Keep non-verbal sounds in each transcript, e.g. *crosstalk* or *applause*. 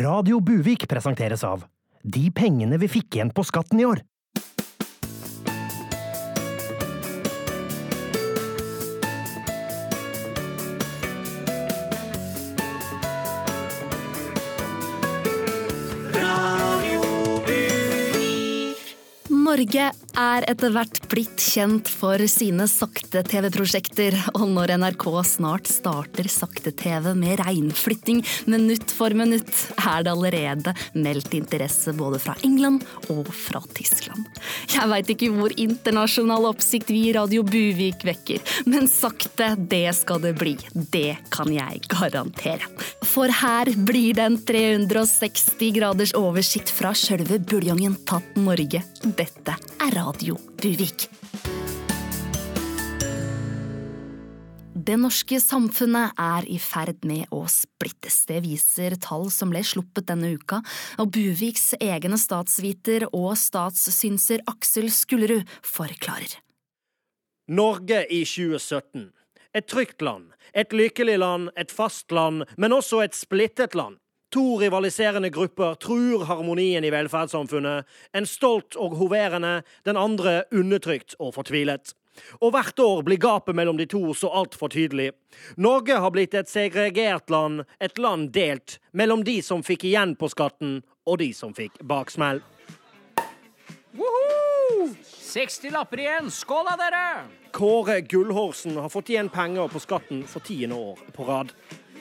Radio Buvik presenteres av De pengene vi fikk igjen på skatten i år. Norge er etter hvert blitt kjent for sine sakte-TV-prosjekter, og når NRK snart starter sakte-TV med reinflytting minutt for minutt, er det allerede meldt interesse både fra England og fra Tyskland. Jeg veit ikke hvor internasjonal oppsikt vi i Radio Buvik vekker, men sakte, det skal det bli. Det kan jeg garantere. For her blir det en 360 graders oversikt fra sjølve buljongen tatt Norge. Dette er Radio Buvik. Det norske samfunnet er i ferd med å splittes. Det viser tall som ble sluppet denne uka, og Buviks egne statsviter og statssynser Aksel Skullerud forklarer. Norge i 2017. Et trygt land. Et lykkelig land, et fast land, men også et splittet land. To rivaliserende grupper truer harmonien i velferdssamfunnet. En stolt og hoverende, den andre undertrykt og fortvilet. Og hvert år blir gapet mellom de to så altfor tydelig. Norge har blitt et segregert land, et land delt mellom de som fikk igjen på skatten, og de som fikk baksmell. Woohoo! 60 lapper igjen. Skål da, dere! Kåre Gullhorsen har fått igjen penger på skatten for tiende år på rad.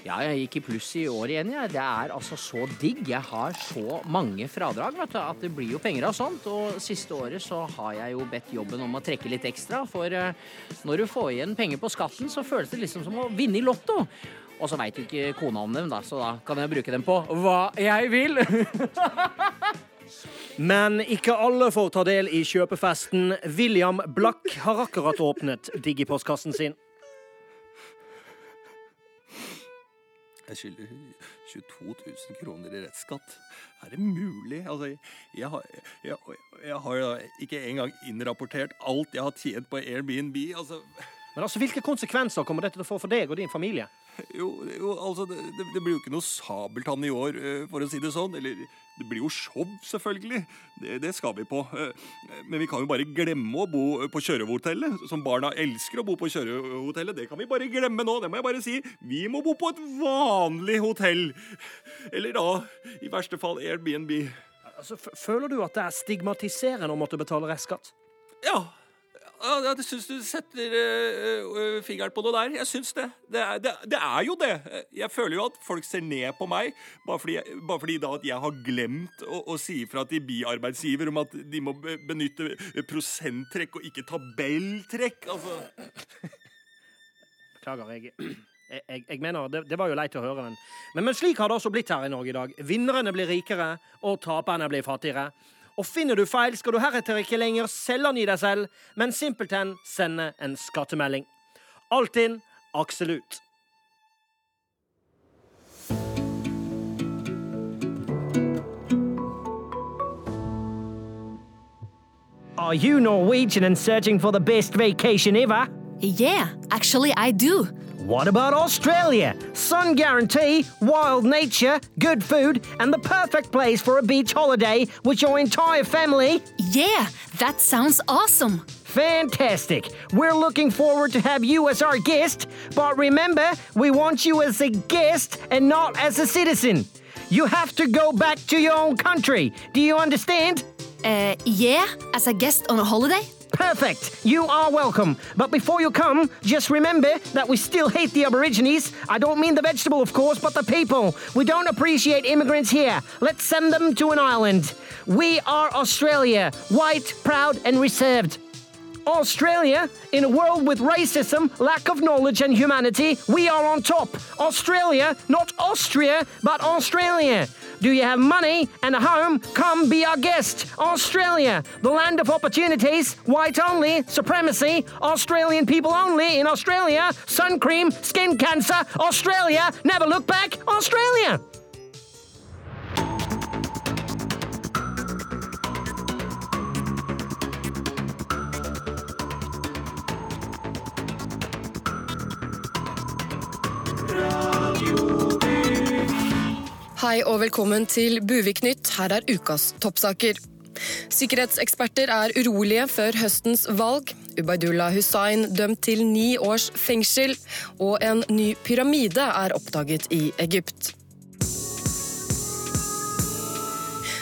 Ja, jeg gikk i pluss i år igjen. Ja. Det er altså så digg. Jeg har så mange fradrag vet du, at det blir jo penger av sånt. Og siste året så har jeg jo bedt jobben om å trekke litt ekstra. For uh, når du får igjen penger på skatten, så føles det liksom som å vinne i Lotto. Og så veit jo ikke kona om dem, da, så da kan jeg bruke dem på hva jeg vil. *laughs* Men ikke alle får ta del i kjøpefesten. William Blakk har akkurat åpnet Digi-postkassen sin. Jeg skylder 22 000 kroner i rettsskatt. Er det mulig? Altså, jeg har, jeg, jeg har jo ikke engang innrapportert alt jeg har tjent på Airbnb. Altså, Men altså, hvilke konsekvenser kommer dette til å få for deg og din familie? Jo, jo, altså, det, det, blir jo ikke noe sabeltann i år, eh, for å si det sånn. Eller det blir jo show, selvfølgelig. Det, det skal vi på. Eh, Men vi kan jo bare glemme å bo på kjørehotellet, som barna elsker å bo på kjørehotellet. Det kan vi bare glemme nå, det må jeg bare si. Vi må bo på et vanlig hotell. Eller da, i verste fall, Airbnb. Altså, føler du at det er stigmatiserende å måtte betale restskatt? Ja. Ja, Jeg syns du setter øh, fingeren på noe der. Jeg syns det. Det er, det. det er jo det. Jeg føler jo at folk ser ned på meg bare fordi, bare fordi da at jeg har glemt å, å si ifra til biarbeidsgiver om at de må benytte prosenttrekk og ikke tabelltrekk. Altså Beklager, jeg, jeg, jeg, mener, det, det var jo leit å høre, men, men, men slik har det også blitt her i Norge i dag. Vinnerne blir rikere, og taperne blir fattigere. Og finner du feil, skal du heretter ikke lenger selvangi deg selv, men simpelthen sende en skattemelding. Altinn Aksel ut. Are you Norwegian and searching for the best vacation ever? Yeah, actually I do. What about Australia? Sun guarantee, wild nature, good food, and the perfect place for a beach holiday with your entire family? Yeah, that sounds awesome. Fantastic! We're looking forward to have you as our guest, but remember, we want you as a guest and not as a citizen. You have to go back to your own country. Do you understand? Uh, yeah, as a guest on a holiday? Perfect! You are welcome. But before you come, just remember that we still hate the Aborigines. I don't mean the vegetable, of course, but the people. We don't appreciate immigrants here. Let's send them to an island. We are Australia, white, proud, and reserved. Australia, in a world with racism, lack of knowledge, and humanity, we are on top. Australia, not Austria, but Australia. Do you have money and a home? Come be our guest. Australia, the land of opportunities, white only, supremacy, Australian people only in Australia, sun cream, skin cancer, Australia, never look back, Australia. Hei og velkommen til Buviknytt. Her er ukas toppsaker. Sikkerhetseksperter er urolige før høstens valg. Ubaydullah Hussain dømt til ni års fengsel. Og en ny pyramide er oppdaget i Egypt.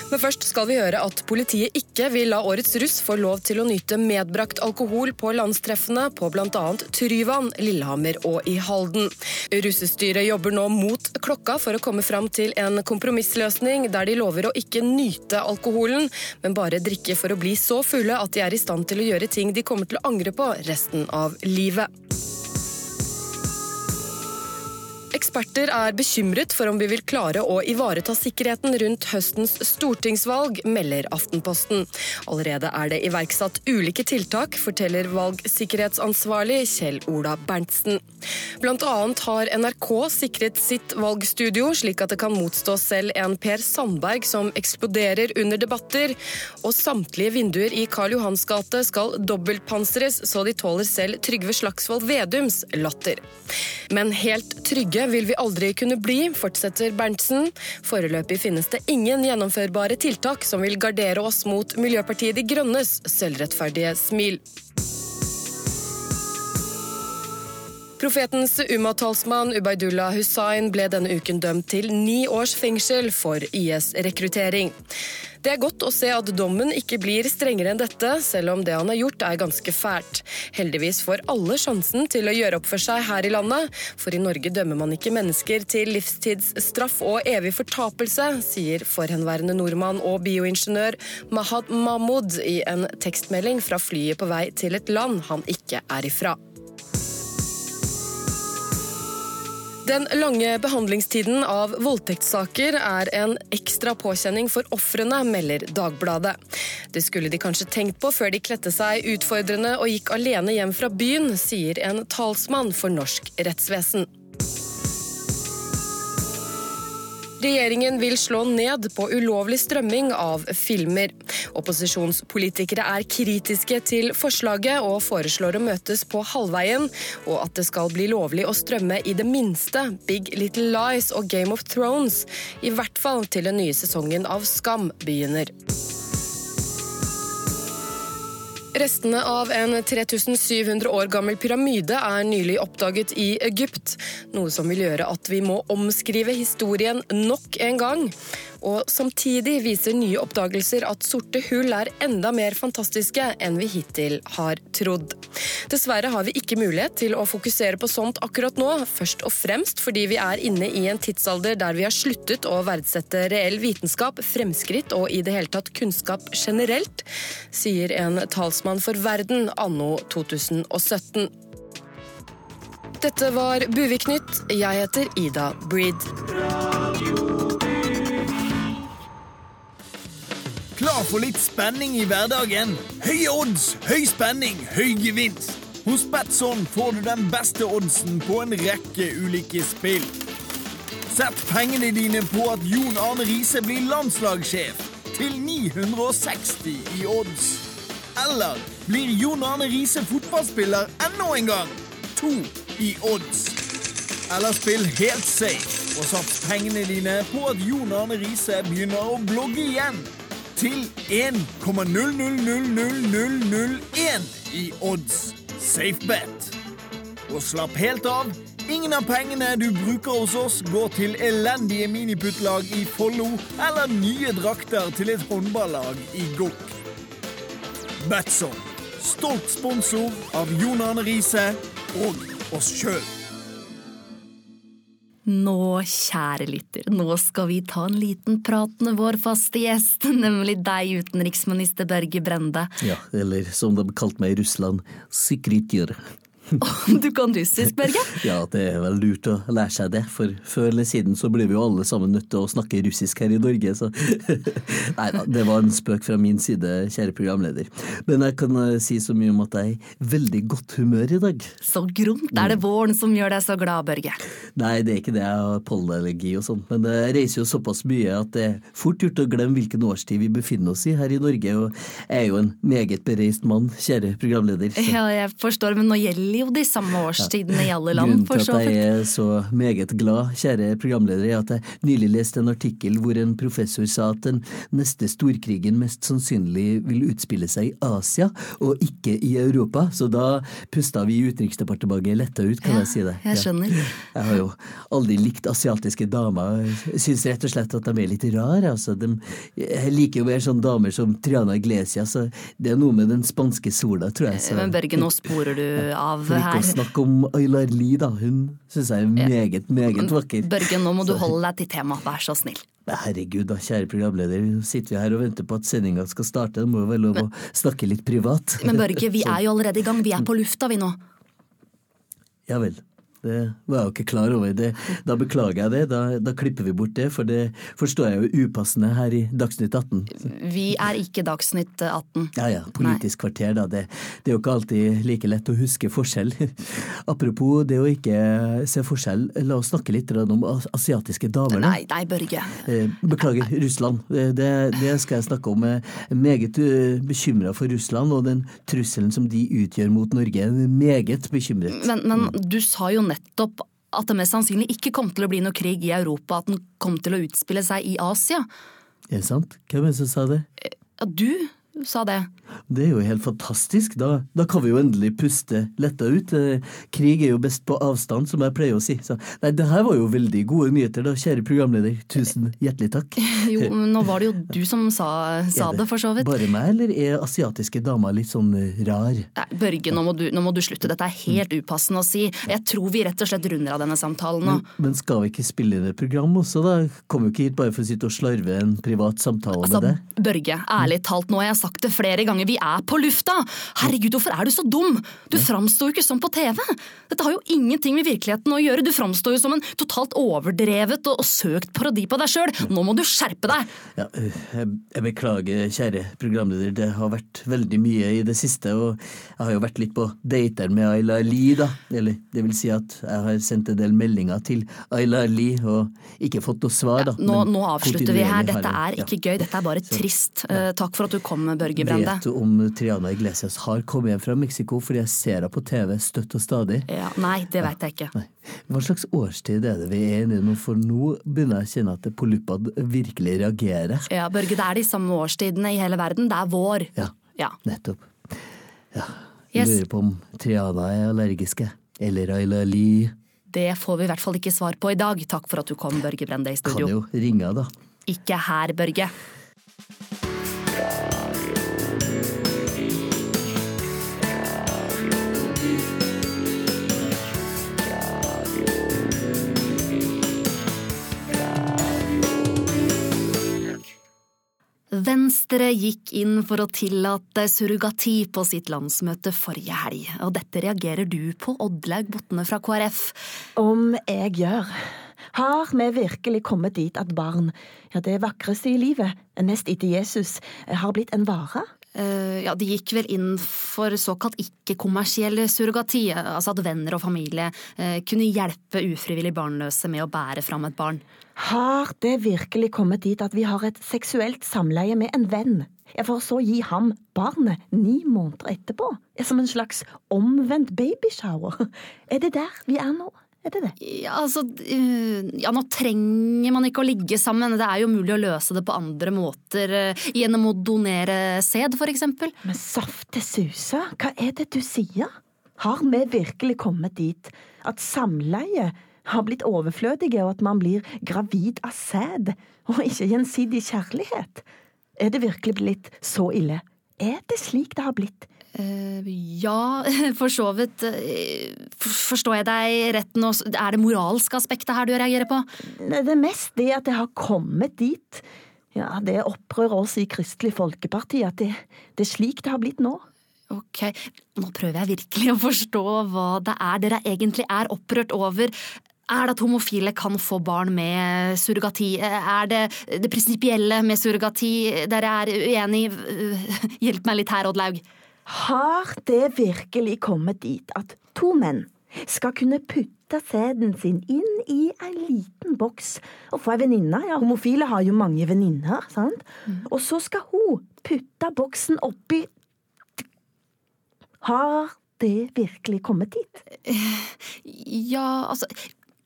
Men først skal vi høre at politiet ikke vil la årets russ få lov til å nyte medbrakt alkohol på landstreffene på bl.a. Tryvann, Lillehammer og i Halden. Russestyret jobber nå mot klokka for å komme fram til en kompromissløsning der de lover å ikke nyte alkoholen, men bare drikke for å bli så fulle at de er i stand til å gjøre ting de kommer til å angre på resten av livet. Eksperter er bekymret for om vi vil klare å ivareta sikkerheten rundt høstens stortingsvalg, melder Aftenposten. Allerede er det iverksatt ulike tiltak, forteller valgsikkerhetsansvarlig Kjell Ola Berntsen. Blant annet har NRK sikret sitt valgstudio, slik at det kan motstå selv en Per Sandberg som eksploderer under debatter, og samtlige vinduer i Karl Johans gate skal dobbeltpansres så de tåler selv Trygve Slagsvold Vedums latter. Men helt trygge vil vi aldri kunne bli, fortsetter Berntsen. Foreløpig finnes det ingen gjennomførbare tiltak som vil gardere oss mot Miljøpartiet De Grønnes selvrettferdige smil. Profetens Umma-talsmann Ubaydullah Hussain ble denne uken dømt til ni års fengsel for IS-rekruttering. Det er godt å se at dommen ikke blir strengere enn dette, selv om det han har gjort er ganske fælt. Heldigvis får alle sjansen til å gjøre opp for seg her i landet, for i Norge dømmer man ikke mennesker til livstidsstraff og evig fortapelse, sier forhenværende nordmann og bioingeniør Mahad Mahmoud i en tekstmelding fra flyet på vei til et land han ikke er ifra. Den lange behandlingstiden av voldtektssaker er en ekstra påkjenning for ofrene, melder Dagbladet. Det skulle de kanskje tenkt på før de kledde seg utfordrende og gikk alene hjem fra byen, sier en talsmann for norsk rettsvesen. Regjeringen vil slå ned på ulovlig strømming av filmer. Opposisjonspolitikere er kritiske til forslaget og foreslår å møtes på halvveien, og at det skal bli lovlig å strømme i det minste Big Little Lies og Game of Thrones, i hvert fall til den nye sesongen av Skam begynner. Restene av en 3700 år gammel pyramide er nylig oppdaget i Egypt, noe som vil gjøre at vi må omskrive historien nok en gang. Og samtidig viser nye oppdagelser at sorte hull er enda mer fantastiske enn vi hittil har trodd. Dessverre har vi ikke mulighet til å fokusere på sånt akkurat nå, først og fremst fordi vi er inne i en tidsalder der vi har sluttet å verdsette reell vitenskap, fremskritt og i det hele tatt kunnskap generelt, sier en talsmann for verden anno 2017. Dette var Buviknytt. Jeg heter Ida Breed. Klar for litt spenning i hverdagen? Høye odds, høy spenning, høy gevinst. Hos Batson får du den beste oddsen på en rekke ulike spill. Sett pengene dine på at Jon Arne Riise blir landslagssjef til 960 i odds. Eller blir Jon Arne Riise fotballspiller enda en gang? To i odds. Eller spill helt safe og sats pengene dine på at Jon Arne Riise begynner å blogge igjen til 1,0000001 i odds. Safe bet. Og slapp helt av. Ingen av pengene du bruker hos oss, går til elendige miniputtlag i Follo eller nye drakter til et håndballag i Gokk. Betson, stolt sponsor av Jon Arne Riise og oss sjøl. Nå, kjære lytter, nå skal vi ta en liten prat med vår faste gjest, *laughs* nemlig deg, utenriksminister Børge Brende. Ja, eller som de kalte meg i Russland, Sikritjør. *laughs* Du kan russisk, Børge? Ja, det er vel lurt å lære seg det, for før eller siden så ble vi jo alle sammen nødt til å snakke russisk her i Norge, så *laughs* Nei da, det var en spøk fra min side, kjære programleder. Men jeg kan eh, si så mye om at jeg er i veldig godt humør i dag. Så gromt er det våren som gjør deg så glad, Børge. Nei, det er ikke det, jeg har pollenallergi og sånn, men jeg reiser jo såpass mye at det er fort gjort å glemme hvilken årstid vi befinner oss i her i Norge, og jeg er jo en meget bereist mann, kjære programleder. Så. Ja, jeg forstår, men nå gjelder gjelder jo de samme årstidene i alle land, Grunnen til at jeg er så meget glad, kjære programleder, er at jeg nylig leste en artikkel hvor en professor sa at den neste storkrigen mest sannsynlig vil utspille seg i Asia, og ikke i Europa. Så da pusta vi i Utenriksdepartementet letta ut, kan Ja, jeg si det. jeg skjønner. Jeg har jo aldri likt asiatiske damer. Jeg Syns rett og slett at de er litt rare. Altså. De, jeg liker jo mer sånne damer som Triana Iglesias. Så det er noe med den spanske sola, tror jeg. Så. Men Børge, nå sporer du av For ikke å snakke om Aylar Lie, da. Hun syns jeg er meget, meget vakker. Børge, nå må du holde deg til temaet, vær så snill. Herregud, da, kjære programleder. Sitter vi her og venter på at sendinga skal starte. Det må jo være lov å snakke litt privat. Men Børge, vi *laughs* er jo allerede i gang, vi er på lufta vi nå. Ja vel. Det var jeg jo ikke klar over. Det, da beklager jeg det. Da, da klipper vi bort det, for det forstår jeg jo upassende her i Dagsnytt 18. Vi er ikke Dagsnytt 18. Ja ja, Politisk kvarter, da. Det, det er jo ikke alltid like lett å huske forskjell. *laughs* Apropos det å ikke se forskjell, la oss snakke litt om asiatiske damer. Nei, nei, Børge. Eh, Beklager, Russland. Eh, Det, det skal jeg snakke om. Meget bekymra for Russland og den trusselen som de utgjør mot Norge. Meget bekymret. Men, men du sa jo nettopp at det mest sannsynlig ikke kom til å bli noe krig i Europa, at den kom til å utspille seg i Asia. Er det sant? Hvem er det som sa det? Ja, du sa det. Det er jo helt fantastisk. Da, da kan vi jo endelig puste letta ut. Eh, Krig er jo best på avstand, som jeg pleier å si. Så, nei, det her var jo veldig gode nyheter, da, kjære programleder. Tusen hjertelig takk. *laughs* Jo, men nå var det jo *laughs* du som sa, sa det, det, for så vidt. Bare meg, eller er asiatiske damer litt sånn eh, rar? Nei, Børge, nå må, du, nå må du slutte. Dette er helt upassende å si. Jeg tror vi rett og slett runder av denne samtalen nå. Men, men skal vi ikke spille inn et program også, da? Kommer jo ikke hit bare for å sitte og slarve en privat samtale Altså, med deg. Børge, ærlig talt, nå har jeg sagt det flere ganger, vi er på lufta! Herregud, hvorfor er du så dum? Du framstår jo ikke sånn på TV! Dette har jo ingenting med virkeligheten å gjøre, du framstår jo som en totalt overdrevet og, og søkt parodi på deg sjøl! Nå må du skjerpe deg! Ja, øh, jeg, jeg beklager, kjære programleder. Det har vært veldig mye i det siste, og jeg har jo vært litt på dater med Ayla Lie, da. Eller det vil si at jeg har sendt en del meldinger til Ayla Lie og ikke fått noe svar, da. Nå, nå avslutter vi her, dette er ikke gøy, dette er bare trist. Ja. takk for at du kom, Børge Brende. Vet du om Triana Iglesias har kommet hjem fra Mexico fordi jeg ser henne på TV støtt og stadig? Ja, nei, det vet jeg ikke. Nei. Hva slags årstid er det vi er inne i nå, for nå begynner jeg å kjenne at Polypad virkelig reagerer. Ja, Børge, det er de samme årstidene i hele verden. Det er vår. Ja, Ja. nettopp. Ja, Yes. Lurer på om Triana er allergiske. Eller Ayla Lie. Det får vi i hvert fall ikke svar på i dag. Takk for at du kom, Børge Brende, i studio. Kan jo ringe, da. Ikke her, Børge. Venstre gikk inn for å tillate surrogati på sitt landsmøte forrige helg, og dette reagerer du på, Oddlaug Botne fra KrF. Om jeg gjør. Har vi virkelig kommet dit at barn, ja det vakreste i livet, nest etter Jesus, har blitt en vare? Eh, ja, De gikk vel inn for såkalt ikke-kommersiell surrogati, altså at venner og familie eh, kunne hjelpe ufrivillig barnløse med å bære fram et barn. Har det virkelig kommet dit at vi har et seksuelt samleie med en venn? For så å gi ham barnet ni måneder etterpå? Som en slags omvendt babyshower? *laughs* Er det der vi er nå? Er det det? Ja, altså, eh, ja, nå trenger man ikke å ligge sammen, det er jo mulig å løse det på andre måter, eh, gjennom å donere sæd, for eksempel. Men safte susa, hva er det du sier? Har vi virkelig kommet dit at samleie har blitt overflødige, og at man blir gravid av sæd, og ikke gjensidig kjærlighet? Er det virkelig blitt så ille? Er det slik det har blitt? Eh, ja, *laughs* for så vidt. eh, Forstår jeg deg rett nå, er det moralske aspektet her du reagerer på? Det er mest det at det har kommet dit. Ja, det opprører oss i Kristelig Folkeparti at det, det er slik det har blitt nå. Ok, nå prøver jeg virkelig å forstå hva det er dere egentlig er opprørt over. Er det at homofile kan få barn med surrogati? Er det det prinsipielle med surrogati dere er uenig i? *laughs* Hjelp meg litt her, Oddlaug. Har det virkelig kommet dit at to menn skal kunne putte sæden sin inn i ei liten boks og få ei venninne? Ja, homofile har jo mange venninner, sant? Og så skal hun putte boksen oppi Har det virkelig kommet dit? Ja, altså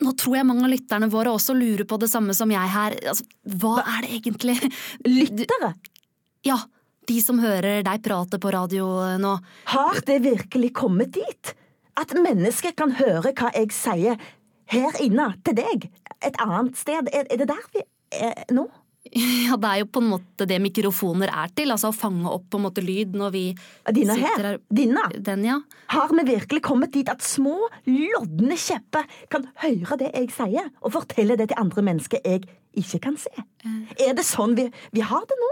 Nå tror jeg mange av lytterne våre også lurer på det samme som jeg her. Altså, hva er det egentlig Lyttere? Ja, de som hører deg prate på radio nå. Har det virkelig kommet dit? At mennesker kan høre hva jeg sier her inne til deg, et annet sted? Er, er det der vi er nå? *laughs* Ja, det er jo på en måte det mikrofoner er til, altså å fange opp på en måte lyd når vi Dine sitter her? Dine? Den, ja. Har vi virkelig kommet dit at små, lodne kjepper kan høre det jeg sier, og fortelle det til andre mennesker jeg ikke kan se? Er det sånn vi, vi har det nå?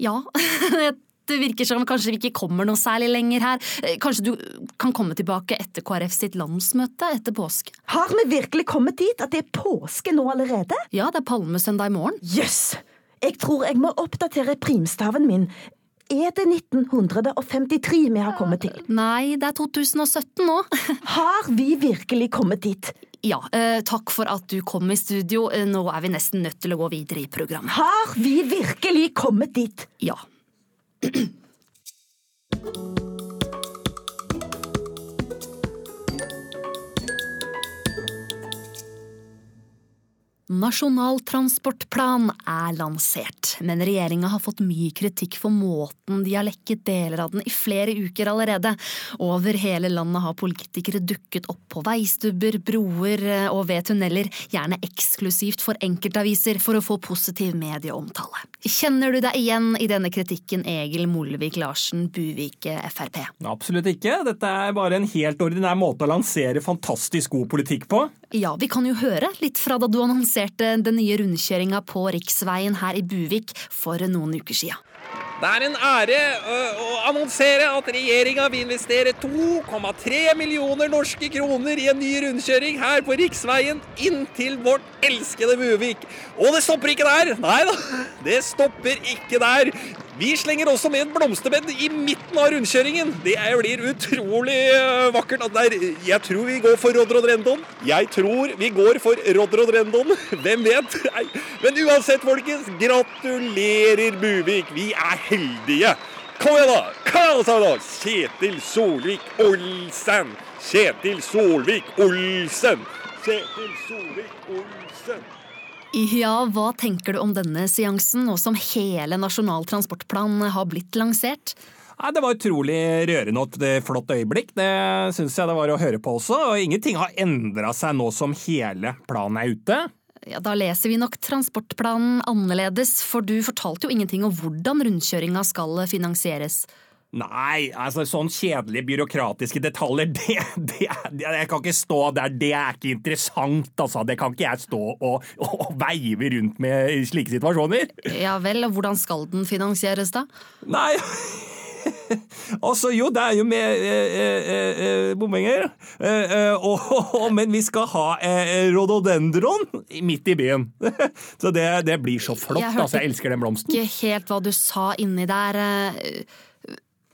Ja. *laughs* Det virker som kanskje vi ikke kommer noe særlig lenger her. Eh, Kanskje du kan komme tilbake etter KrF sitt landsmøte etter påske? Har vi virkelig kommet dit at det er påske nå allerede? Ja, det er palmesøndag i morgen. Jøss! Jeg tror jeg må oppdatere primstaven min. Er det 1953 vi har kommet til? Nei, det er 2017 nå. *laughs* Har vi virkelig kommet dit? Ja, eh, takk for at du kom i studio. Eh, Nå er vi nesten nødt til å gå videre i programmet. Har vi virkelig kommet dit? Ja. *clears throat* Nasjonal transportplan er lansert, men regjeringa har fått mye kritikk for måten de har lekket deler av den i flere uker allerede. Over hele landet har politikere dukket opp på veistubber, broer og ved tunneler, gjerne eksklusivt for enkeltaviser, for å få positiv medieomtale. Kjenner du deg igjen i denne kritikken, Egil Molvik Larsen, Buvike Frp? Absolutt ikke. Dette er bare en helt ordinær måte å lansere fantastisk god politikk på. Ja, vi kan jo høre litt fra da du annonserte den nye rundkjøringa på riksveien her i Buvik for noen uker sia. Det er en ære å annonsere at regjeringa vil investere 2,3 millioner norske kroner i en ny rundkjøring her på riksveien inn til vårt elskede Buvik. Og det stopper ikke der! Nei da, det stopper ikke der. Vi slenger også med et blomsterbed i midten av rundkjøringen. Det blir utrolig vakkert. Og Der, jeg tror vi går for Rodrodrendon. Jeg tror vi går for Rodrodrendon. *laughs* Hvem vet? Men uansett, folkens, gratulerer Buvik. Vi er heldige. Kom igjen, da! Kom igjen, da! Kjetil Solvik Olsen. Kjetil Solvik Olsen. Kjetil Solvik Olsen. Ja, hva tenker du om denne seansen, nå som hele Nasjonal transportplan har blitt lansert? Nei, Det var utrolig rørende og et flott øyeblikk. Det syns jeg det var å høre på også. Og ingenting har endra seg nå som hele planen er ute. Ja, Da leser vi nok transportplanen annerledes, for du fortalte jo ingenting om hvordan rundkjøringa skal finansieres. Nei, altså sånn kjedelige byråkratiske detaljer, *laughs* det, det, det Jeg kan ikke stå der, det er ikke interessant, altså. Det kan ikke jeg stå og, og veive rundt med i slike situasjoner. Ja vel, og hvordan skal den finansieres da? Nei *laughs* Altså, jo, det er jo med eh, eh, bompenger. Eh, *laughs* og, men vi skal ha rhododendron midt i byen. Så det, det blir så flott. Jeg hørte altså, jeg elsker den blomsten. Ikke helt hva du sa inni der.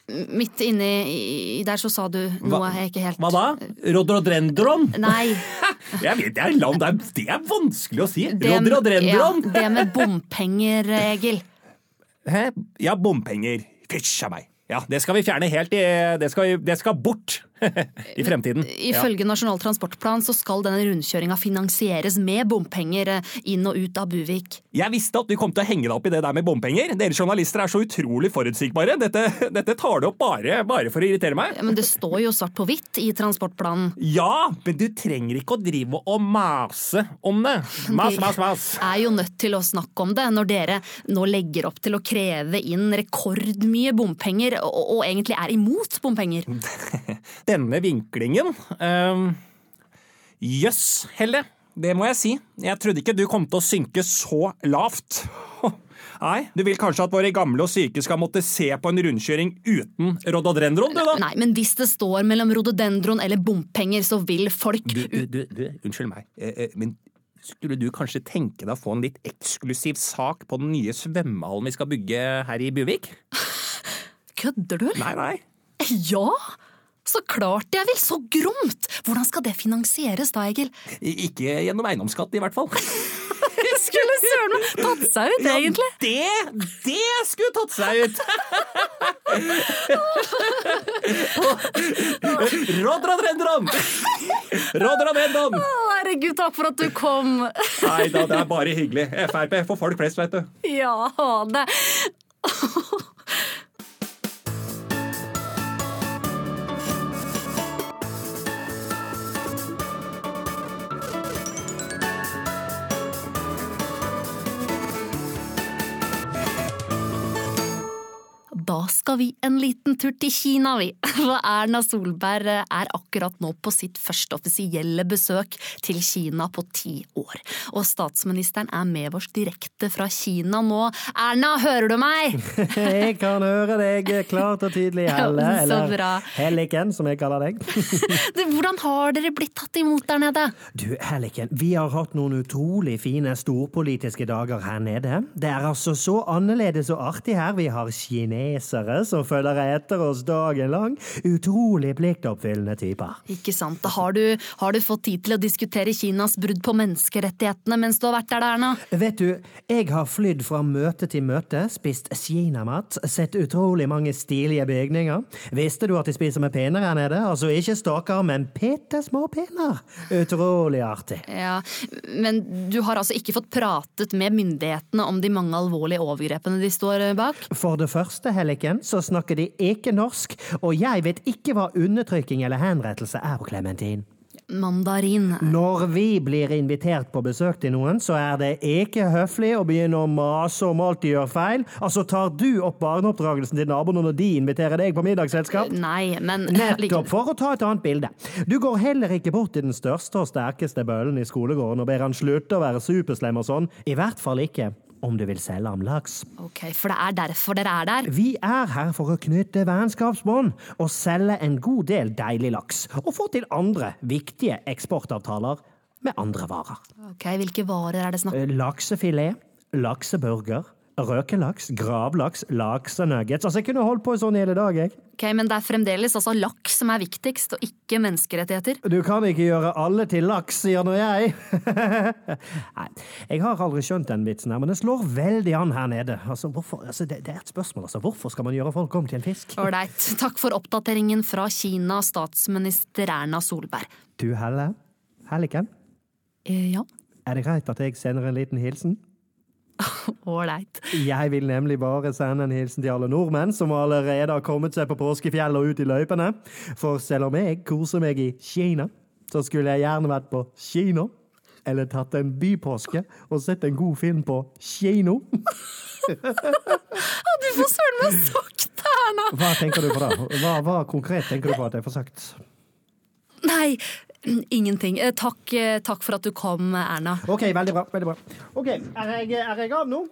Midt inni i- der så sa du noe jeg ikke helt Hva da? Rodrodrendron? Nei. *laughs* Jeg vet, det er, land, det er, det er vanskelig å si. Rodrodrendron! ja, det med bompenger, Egil. Hæ? Ja, bompenger. Fysj a meg. Ja, det skal vi fjerne helt i Det skal, det skal bort i fremtiden. Ja. Ifølge Nasjonal transportplan så skal denne rundkjøringa finansieres med bompenger eh, inn og ut av Buvik. Jeg visste at du kom til å henge deg opp i det der med bompenger. Dere journalister er så utrolig forutsigbare. Dette, dette tar du opp bare, bare for å irritere meg. Men det står jo svart på hvitt i transportplanen. Ja, men du trenger ikke å drive og mase om det. Mas, mas, mas. Vi er jo nødt til å snakke om det når dere nå legger opp til å kreve inn rekordmye bompenger, og, og egentlig er imot bompenger. *laughs* Denne vinklingen ehm, Jøss, Helle. Det må jeg si. Jeg trodde ikke du kom til å synke så lavt. *laughs* Nei, du vil kanskje at våre gamle og syke skal måtte se på en rundkjøring uten rododendron? du da? Nei, men hvis det står mellom rododendron eller bompenger, så vil folk Du, du, du, du unnskyld meg, eh, eh, men skulle du kanskje tenke deg å få en litt eksklusiv sak på den nye svømmehallen vi skal bygge her i Buvik? *laughs* Kødder du? Nei, nei. Ja! Så klart jeg vil! Så gromt! Hvordan skal det finansieres da, Egil? Ikke gjennom eiendomsskatt, i hvert fall. *laughs* Skulle søren meg tatt seg ut, egentlig. Det, det skulle tatt seg ut! *laughs* Rodradrendron! Rodradrendron! Å, Herregud, takk for at du kom. Nei da, det er bare hyggelig. Frp for folk flest, vet du. Ja, det Da skal vi en liten tur til Kina, vi. *laughs* For Erna Solberg er akkurat nå på sitt første offisielle besøk til Kina på ti år. Og statsministeren er med oss direkte fra Kina nå. Erna, hører du meg? *laughs* Jeg kan høre deg klart og tydelig, *laughs* Helle. Eller. Helliken, som jeg kaller deg. Hvordan har dere blitt tatt imot der nede? Du, Helliken, vi har hatt noen utrolig fine storpolitiske dager her nede. Det er altså så annerledes og artig her. Vi har kinesere som følger etter oss dagen lang. Utrolig pliktoppfyllende typer. Ikke sant. Da har, du, har du fått tid til å diskutere Kinas brudd på menneskerettighetene mens du har vært der, Erna? Vet du, jeg har flydd fra møte til møte, spist kinamat, sett utrolig mange stilige bygninger. Visste du at de spiser med pinner her nede? Altså ikke staker, men bitte små pinner. Utrolig artig. Ja, Men du har altså ikke fått pratet med myndighetene om de mange alvorlige overgrepene de står bak? For det første, Helliken, så snakker de ikke norsk, og jeg vet ikke hva undertrykking eller henrettelse er på Clementin. Mandarin. Når vi blir invitert på besøk til noen, så er det ikke høflig å begynne å mase om alt de gjør feil. Altså, tar du opp barneoppdragelsen til naboene når de inviterer deg på middagsselskap? Nei, men Nettopp, for å ta et annet bilde. Du går heller ikke bort til den største og sterkeste bøllen i skolegården og ber han slutte å være superslem og sånn. I hvert fall ikke om du vil selge ham laks. Ok, For det er derfor dere er der? Vi er her for å knytte vennskapsbånd og selge en god del deilig laks. Og få til andre viktige eksportavtaler med andre varer. Ok, Hvilke varer er det snakk om? Laksefilet, lakseburger, røkelaks, gravlaks, laks og nuggets. Altså, jeg kunne holdt på sånn hele dag, jeg. Ok, Men det er fremdeles altså laks som er viktigst, og ikke menneskerettigheter? Du kan ikke gjøre alle til laks, sier nå jeg. *laughs* Nei, jeg har aldri skjønt den vitsen her, men det slår veldig an her nede. Altså, hvorfor, altså, det, det er et spørsmål, altså. Hvorfor skal man gjøre folk om til en fisk? Ålreit. Takk for oppdateringen fra Kina, statsminister Erna Solberg. Du, Helle? Helliken? Eh, ja, Er det greit at jeg sender en liten hilsen? *laughs* ålreit. Jeg vil nemlig bare sende en hilsen til alle nordmenn som allerede har kommet seg på påskefjell og ut i løypene. For selv om jeg koser meg i Kina, så skulle jeg gjerne vært på kino. Eller tatt en bypåske og sett en god film på kino. *laughs* Du får søren meg sagt det, Erna! Hva tenker du på da? Hva, hva konkret tenker du på at jeg får sagt? Nei, *clears throat* ingenting. Eh, Takk, eh, takk for at du kom, Erna. OK, veldig bra. veldig bra. OK, er jeg, er jeg av nå?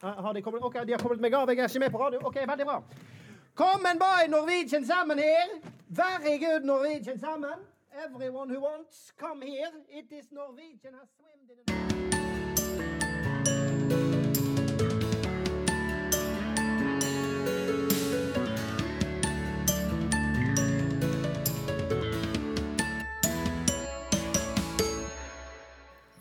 De kommet? Ok, de har kommet meg av. Jeg er ikke med på radio. OK, veldig bra. Come and buy Norwegian salmon here. Very good Norwegian salmon. Everyone who wants, come here. It is Norwegian has swimmed in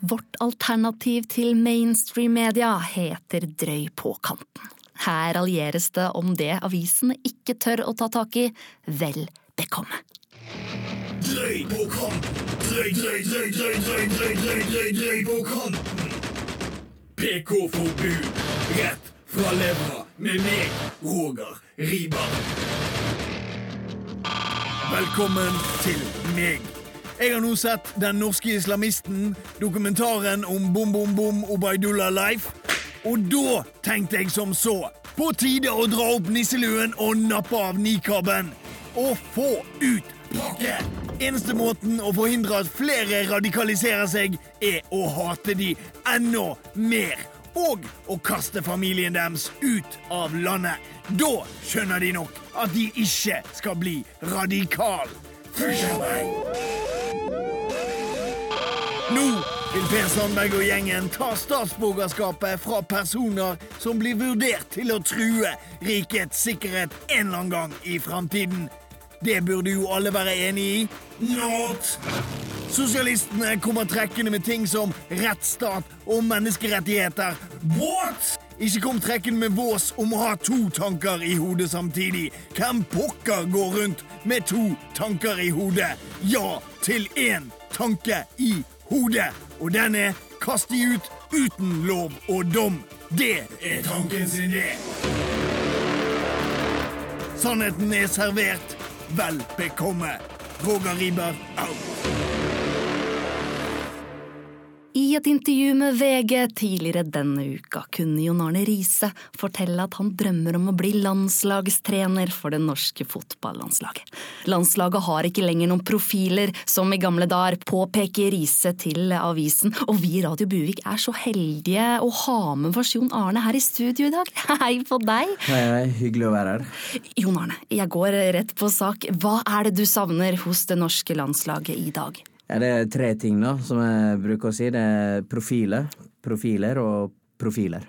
Vårt alternativ til mainstream-media heter Drøy på kanten. Her allieres det om det avisene ikke tør å ta tak i. Vel bekomme. Drøy på kanten. Drøy, drøy, drøy, drøy, drøy, drøy, drøy, drøy, drøy på kanten. PK-forbud. Rett fra levra med meg, Roger Riiber. Velkommen til meg. Jeg har nå sett Den norske islamisten, dokumentaren om Bom Bom Bom Obaidullah Life. Og da tenkte jeg som så. På tide å dra opp nisseluen og nappe av nikaben. Og få ut pakken. Eneste måten å forhindre at flere radikaliserer seg, er å hate de enda mer. Og å kaste familien deres ut av landet. Da skjønner de nok at de ikke skal bli radikal. Meg. Nå vil Per Sandberg og gjengen ta statsborgerskapet fra personer som blir vurdert til å true rikets sikkerhet en eller annen gang i framtiden. Det burde jo alle være enig i. Not! Sosialistene kommer trekkende med ting som rettsstat og menneskerettigheter. What? Ikke kom trekken med vås om å ha to tanker i hodet samtidig. Hvem pokker går rundt med to tanker i hodet? Ja til én tanke i hodet, og den er kast ut uten lov og dom. Det er tankens idé. Sannheten er servert. Vel bekomme. Roger Riiber out. I et intervju med VG tidligere denne uka kunne Jon Arne Riise fortelle at han drømmer om å bli landslagstrener for det norske fotballandslaget. Landslaget har ikke lenger noen profiler, som i gamle dager, påpeker Riise til avisen, og vi i Radio Buvik er så heldige å ha med oss Jon Arne her i studio i dag. *laughs* Hei på deg! Hei, hei, hyggelig å være her. Jon Arne, jeg går rett på sak. Hva er det du savner hos det norske landslaget i dag? Ja, det er tre ting da, som jeg bruker å si. Det er profiler, profiler og profiler.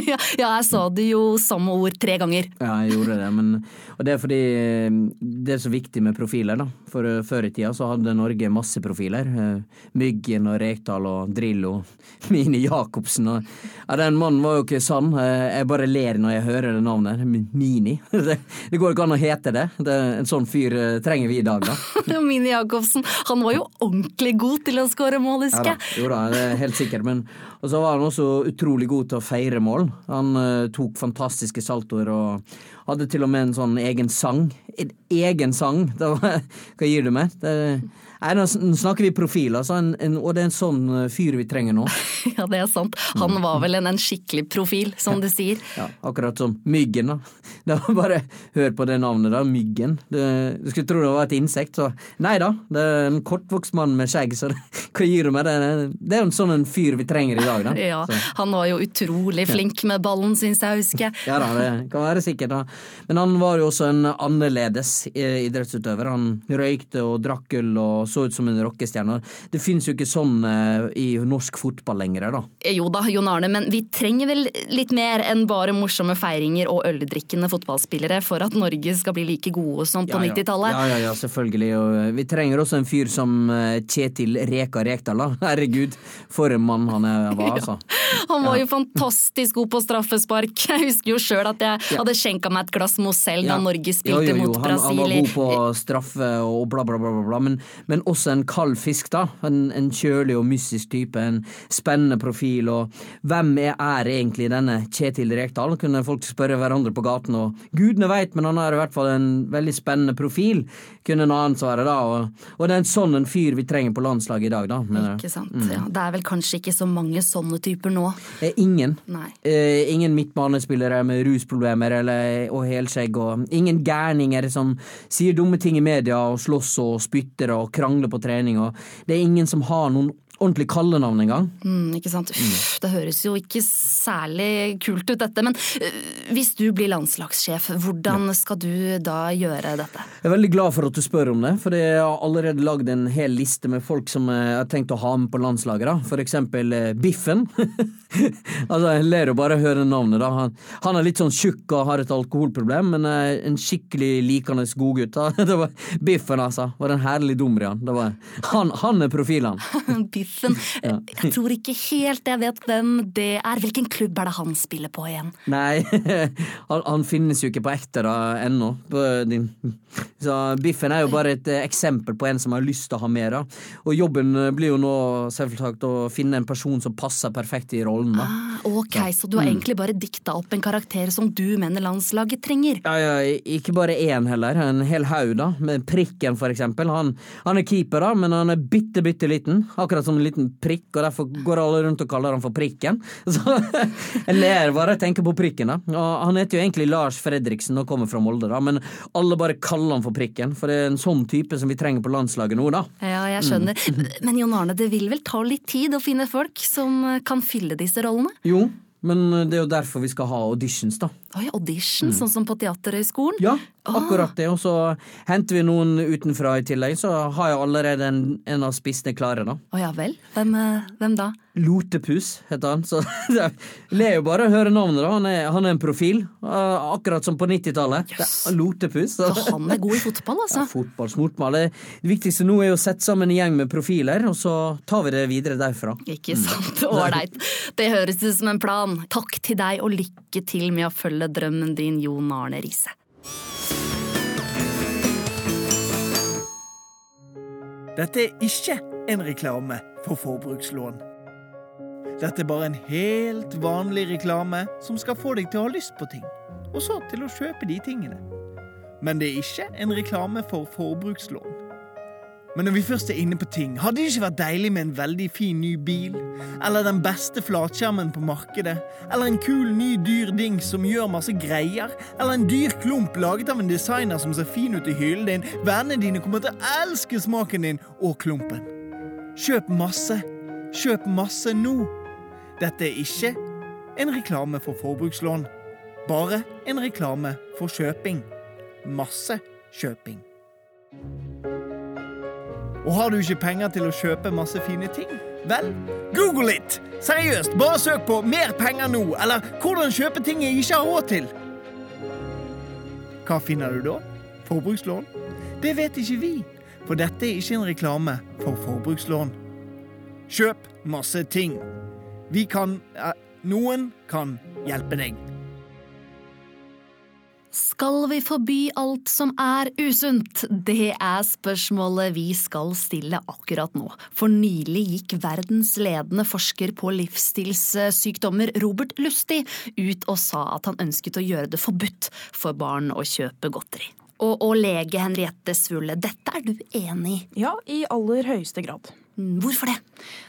*laughs* ja, jeg sa det jo samme ord tre ganger. Ja, jeg gjorde det, men Og det er fordi eh, det er så viktig med profiler, da. For uh, før i tida så hadde Norge masse profiler. Uh, Myggen og Rekdal og Drillo. *laughs* Mini Jacobsen og Ja, den mannen var jo ikke sann. Jeg bare ler når jeg hører det navnet. Mini. *laughs* det, det, går ikke an å hete det. det en sånn fyr trenger vi i dag, da. Mini Jacobsen, han var jo ordentlig god til å skåre mål, husker jeg. Ja, jo da, det er helt sikkert. Men og så var han også utrolig god til å feire mål. Han uh, tok fantastiske saltoer og hadde til og med en sånn egen sang. En egen sang! Var, *laughs* hva gir du meg? Det, Nei, Nå snakker vi profil, altså, en, en, og det er en sånn eh, fyr vi trenger nå. *laughs* ja, det er sant. Han var vel en, en skikkelig profil, som du sier. *laughs* Ja, akkurat som Myggen, da. *laughs* Det var bare Hør på det navnet, da. Myggen. Det, du skulle tro det var et insekt, så Nei da, det er en kortvokst mann med skjegg, så det, hva gir du meg? Det, det er jo en sånn en fyr vi trenger i dag, da. Ja, så. han var jo utrolig flink med ballen, syns jeg å huske. ja da, det kan være sikkert, da. Men han var jo også en annerledes eh, idrettsutøver. Han røykte og drakk gull og så ut som en rockestjerne. Det finnes jo ikke sånn uh, i norsk fotball lenger, da. Jo da, Jon Arne, men vi trenger vel litt mer enn bare morsomme feiringer og øldrikkende fotballspillere for at Norge skal bli like gode som på ja, ja. 90-tallet? Ja, ja, ja, selvfølgelig. Og eh, vi trenger også en fyr som Kjetil Reka Rekdal, da. *laughs* Herregud, for en mann han var, *laughs* altså. han var jo fantastisk god på straffespark. *laughs* Jeg husker jo sjøl at jeg hadde skjenka meg et glass Mozell da Norge spilte jo, jo, jo. mot Brasil. Han, han var god på straffe og bla, bla, bla, bla. Men, men også en kald fisk, da. En, en, kjølig og mystisk type, en spennende profil. Og hvem er, er egentlig denne Kjetil Rekdal? Kunne folk spørre hverandre på gaten, og gudene veit, men han har i hvert fall en veldig spennende profil, kunne en annen svare da. Og, og, det er en sånn en fyr vi trenger på landslaget i dag, da. Ikke sant. Mm. Ja, det er vel kanskje ikke så mange sånne typer nå? Eh, ingen. Eh, ingen midtbanespillere med rusproblemer eller, og helskjegg, og ingen gærninger som sier dumme ting i media og slåss og spytter og krangler på trening. og Det er ingen som har noen ordentlig kallenavn engang. Mm, ikke sant. Uff, det høres jo ikke særlig kult ut dette, men hvis du blir landslagssjef, hvordan skal du da gjøre dette? Jeg er veldig glad for at du spør om det, for jeg har allerede lagd en hel liste med folk som jeg har tenkt å ha med på landslaget. da. For eksempel uh, Biffen. *laughs* altså, Jeg ler jo bare av å høre navnet. da. Han, han, er litt sånn tjukk og har et alkoholproblem, men er en skikkelig likende godgutt. *laughs* Biffen, altså. Var en herlig dumrian. han. han. Han er profilen. *laughs* Biffen Biffen. Ja. Jeg tror ikke helt jeg vet hvem det er. Hvilken klubb er det han spiller på igjen? Nei, *laughs* han, finnes jo ikke på ekte da ennå. Så Biffen er jo bare et eh, eksempel på en som har lyst til å ha mer. av. Og jobben eh, blir jo nå selvfølgelig å finne en person som passer perfekt i rollen. Da. Ah, ok, så du har mm. egentlig bare dikta opp en karakter som du mener landslaget trenger? Ja, ja ikke bare én heller. En hel haug, da. Med Prikken, for eksempel. Han, han er keeper, da, men han er bitte, bitte liten. Akkurat som en liten prikk, og derfor går alle rundt og kaller han for Prikken. *laughs* Så jeg ler bare jeg tenker på Prikken, da. Og han heter jo egentlig Lars Fredriksen og kommer fra Molde, da, men alle bare kaller han for Prikken, for det er en sånn type som vi trenger på landslaget nå, da. Ja, jeg skjønner. Mm. Men Jon Arne, det vil vel ta litt tid å finne folk som kan fylle disse rollene? Jo, men det er jo derfor vi skal ha auditions, da. Oi, audition, sånn som på Teaterhøgskolen? Ja, akkurat det. Og så henter vi noen utenfra i tillegg, så har jeg allerede en, en av spissene klare, da. Å ja vel. Hvem, eh, hvem da? Lotepus heter han. Så *laughs* ler jo bare å høre navnet, da. Han er, han er en profil, eh, akkurat som på 90-tallet. Yes. Lotepus. Så. Så han er god i fotball, altså? *laughs* Ja, fotball, smortmål. Det viktigste nå er å sette sammen en gjeng med profiler, og så tar vi det videre derfra. Ikke sant. Ålreit. *laughs* Det høres ut som en plan. Takk til deg, og lykke til med å følge drømmen din, Jon Arne Riise. Dette er ikke en reklame for forbrukslån. Dette er bare en helt vanlig reklame som skal få deg til å ha lyst på ting, og så til å kjøpe de tingene. Men det er ikke en reklame for forbrukslån. Men når vi først er inne på ting, hadde det ikke vært deilig med en veldig fin ny bil? Eller den beste flatskjermen på markedet? Eller en kul ny dyr dings som gjør masse greier? Eller en dyr klump laget av en designer som ser fin ut i hyllen din? Vennene dine kommer til å elske smaken din og klumpen. Kjøp masse. Kjøp masse nå. Dette er ikke en reklame for forbrukslån. Bare en reklame for kjøping. Masse kjøping. Og har du ikke penger til å kjøpe masse fine ting? Vel, google it! Seriøst, bare søk på 'mer penger nå' eller 'hvordan kjøpe ting jeg ikke har råd til'. Hva finner du da? Forbrukslån? Det vet ikke vi, for dette er ikke en reklame for forbrukslån. Kjøp masse ting. Vi kan eh, Noen kan hjelpe deg. Skal vi forby alt som er usunt? Det er spørsmålet vi skal stille akkurat nå. For nylig gikk verdens ledende forsker på livsstilssykdommer, Robert Lustig, ut og sa at han ønsket å gjøre det forbudt for barn å kjøpe godteri. Og, og lege Henriette Svulle, dette er du enig i? Ja, i aller høyeste grad. Hvorfor det?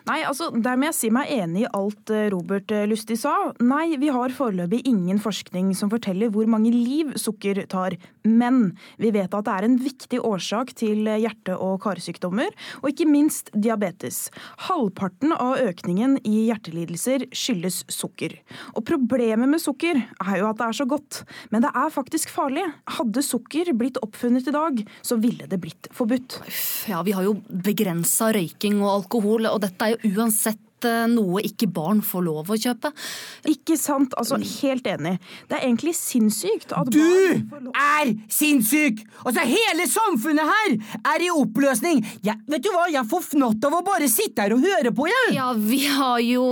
Nei, altså, Der må jeg si meg enig i alt eh, Robert eh, Lustig sa. Nei, vi har foreløpig ingen forskning som forteller hvor mange liv sukker tar. Men vi vet at det er en viktig årsak til hjerte- og karsykdommer, og ikke minst diabetes. Halvparten av økningen i hjertelidelser skyldes sukker. Og problemet med sukker er jo at det er så godt, men det er faktisk farlig. Hadde sukker blitt oppfunnet i dag, så ville det blitt forbudt. Ja, vi har jo begrensa røyking og alkohol, og dette er jo uansett eh, noe ikke barn får lov å kjøpe. Ikke sant? Altså, helt enig. Det er egentlig sinnssykt at Du barn får lov er sinnssyk! Altså, hele samfunnet her er i oppløsning! Jeg, vet du hva, jeg får fnatt av å bare sitte her og høre på, jeg! Ja, vi har jo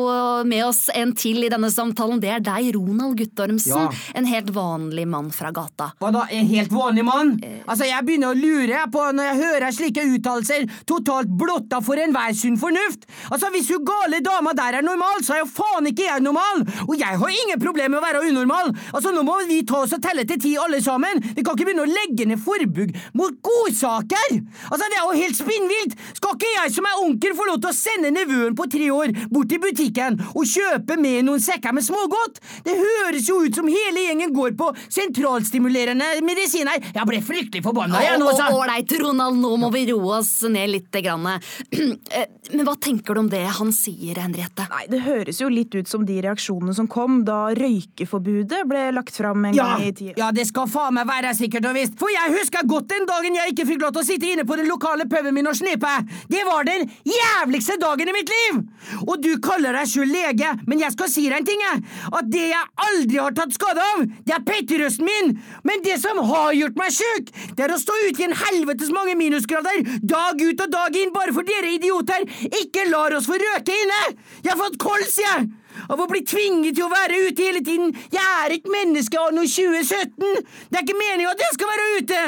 med oss en til i denne samtalen. Det er deg, Ronald Guttormsen. Ja. En helt vanlig mann fra gata. Hva da, en helt vanlig mann? Altså, Jeg begynner å lure på når jeg hører slike uttalelser, totalt blotta for enhver sunn fornuft. Altså, Hvis hun gale dama der er normal, så er jo faen ikke jeg normal! Og jeg har ingen problemer med å være unormal! Altså, Nå må vi ta oss og telle til ti alle sammen! Vi kan ikke begynne å legge ned forbud mot godsaker! Altså, Det er jo helt spinnvilt! Skal ikke jeg som er onkel få lov til å sende nevøen på tre år bort til butikken og kjøpe med noen sekker med smågodt? Det høres jo ut som hele gjengen går på sentralstimulerende medisiner. Jeg ble fryktelig forbanna, jeg nå, altså. Ålreit, Ronald, nå må vi roe oss ned litt. Grann. *clears throat* Eh, Men hva tenker du om det han sier, Henriette? Nei, Det høres jo litt ut som de reaksjonene som kom da røykeforbudet ble lagt fram en Ja, gang i tida. ja, det skal faen meg være sikkert og visst. For jeg husker godt den dagen jeg ikke fikk lov til å sitte inne på den lokale puben min og snipe. Det var den jævligste dagen i mitt liv! Og du kaller deg sjøl lege, men jeg skal si deg en ting, jeg. At det jeg aldri har tatt skade av, det er petterøsten min. Men det som har gjort meg sjuk, det er å stå ute i en helvetes mange minusgrader dag ut og dag inn bare for dere idioter ikke lar oss få røke inne. Jeg har fått kols, jeg. Av å bli tvinget til å være ute hele tiden. Jeg er ikke menneske anno 2017. Det er ikke meningen at jeg skal være ute.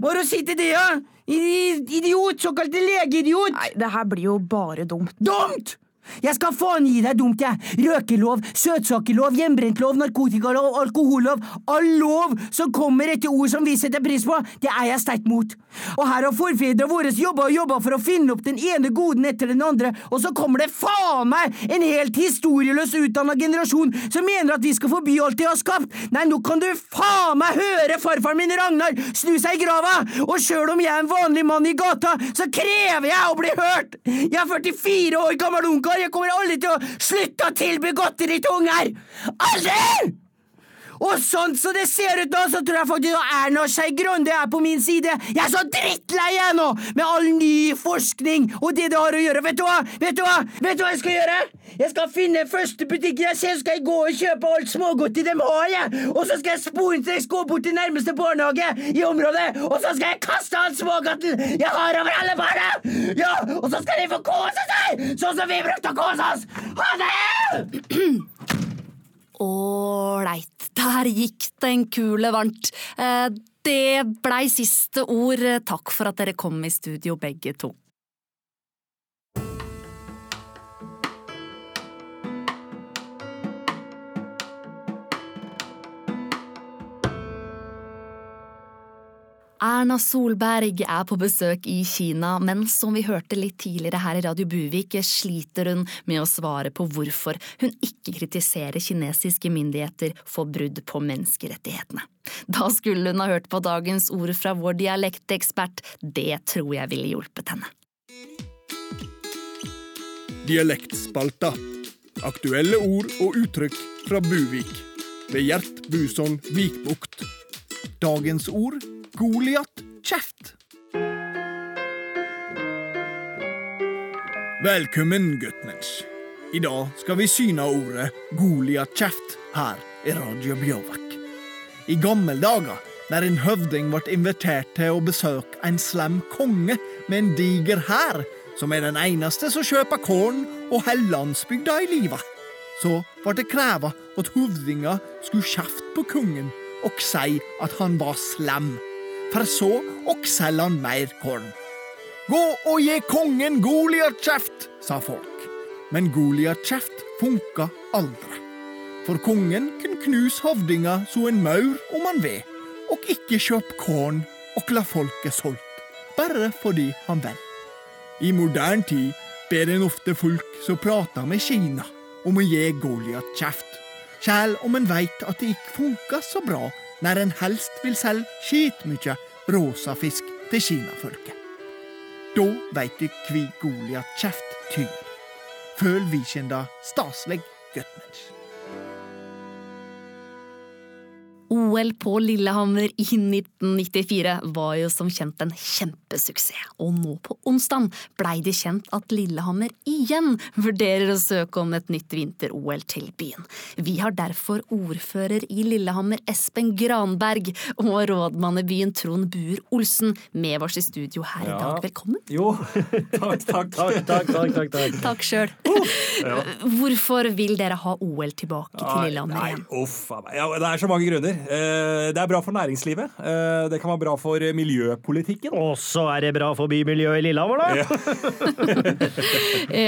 Er å si til det, da? Idiot, såkalt legeidiot. Nei, det her blir jo bare dumt. Dumt! Jeg skal faen gi deg dumt, jeg. Røkelov, søtsakerlov, hjemmebrentlov, narkotikalov, alkohollov. All lov som kommer etter ord som vi setter pris på, det er jeg sterkt mot. Og her har forfedrene våre jobba og jobba for å finne opp den ene goden etter den andre, og så kommer det faen meg en helt historieløs utdanna generasjon som mener at vi skal forby alt de har skapt. Nei, nå kan du faen meg høre farfaren min Ragnar snu seg i grava, og sjøl om jeg er en vanlig mann i gata, så krever jeg å bli hørt! Jeg er 44 år gammel ungkar, jeg kommer aldri til å slutte å tilby godteri til unger! Aldri! Og sånn som det ser ut nå, så tror jeg faktisk Erna Skei Grande er på min side. Jeg er så drittlei jeg nå, med all ny forskning og det det har å gjøre. Vet du hva? Vet du hva? Vet du hva jeg skal gjøre? Jeg skal finne første butikken jeg ser, så skal jeg gå og kjøpe alt smågodtet de har, jeg. Og så skal jeg sporenstreks gå bort til nærmeste barnehage i området, og så skal jeg kaste all smågodten jeg har over alle barna! Ja, og så skal de få kose seg, sånn som vi brukte å kose oss! Ha det! Ålreit, der gikk det en kule varmt. Eh, Det blei siste ord. Takk for at dere kom i studio, begge to. Erna Solberg er på besøk i Kina, men som vi hørte litt tidligere her i Radio Buvik, sliter hun med å svare på hvorfor hun ikke kritiserer kinesiske myndigheter for brudd på menneskerettighetene. Da skulle hun ha hørt på dagens ord fra vår dialektekspert, det tror jeg ville hjulpet henne. Dialektspalta. Aktuelle ord og uttrykk fra Buvik. Ved Gjert Buson Vikbukt. Dagens ord Goliat kjeft. Velkommen, guttmensch. I dag skal vi syne ordet Goliat kjeft her i Radio Bjørvak. I gamle dager, der en høvding ble invitert til å besøke en slem konge med en diger hær, som er den eneste som kjøper korn og holder landsbygda i live, så ble det kreva at høvdinga skulle kjefte på kongen og si at han var slem, for så å selge han mer korn. Gå og gi kongen Goliat kjeft, sa folk. Men Goliat kjeft funka aldri. For kongen kunne knuse hovdinga så en maur om han vil, og ikke kjøpe korn og la folket solgt, bare fordi han vil. I moderne tid ber en ofte folk som prater med Kina, om å gi Goliat kjeft, sjæl om en veit at det ikke funka så bra når en helst vil selge skitmykje rosa fisk til kinafolket. Da veit du kvi Goliat kjeft tyr. Føl vi kjenda staselig, OL på Lillehammer i 1994 var jo som kjent en kjempesuksess, og nå på onsdag blei det kjent at Lillehammer igjen vurderer å søke om et nytt vinter-OL til byen. Vi har derfor ordfører i Lillehammer Espen Granberg og rådmann i byen Trond Buer Olsen med oss i studio her i dag. Velkommen. Jo, *laughs* takk, takk. Takk, takk, takk, takk, takk. Sjøl. Hvorfor vil dere ha OL tilbake til Lillehammer Nei, igjen? uff a meg. Ja, det er så mange grunner. Eh, Det er bra for næringslivet. Eh, Det kan være bra for miljøpolitikken. Og så er det bra for bymiljøet i Lillehammer, da. *laughs*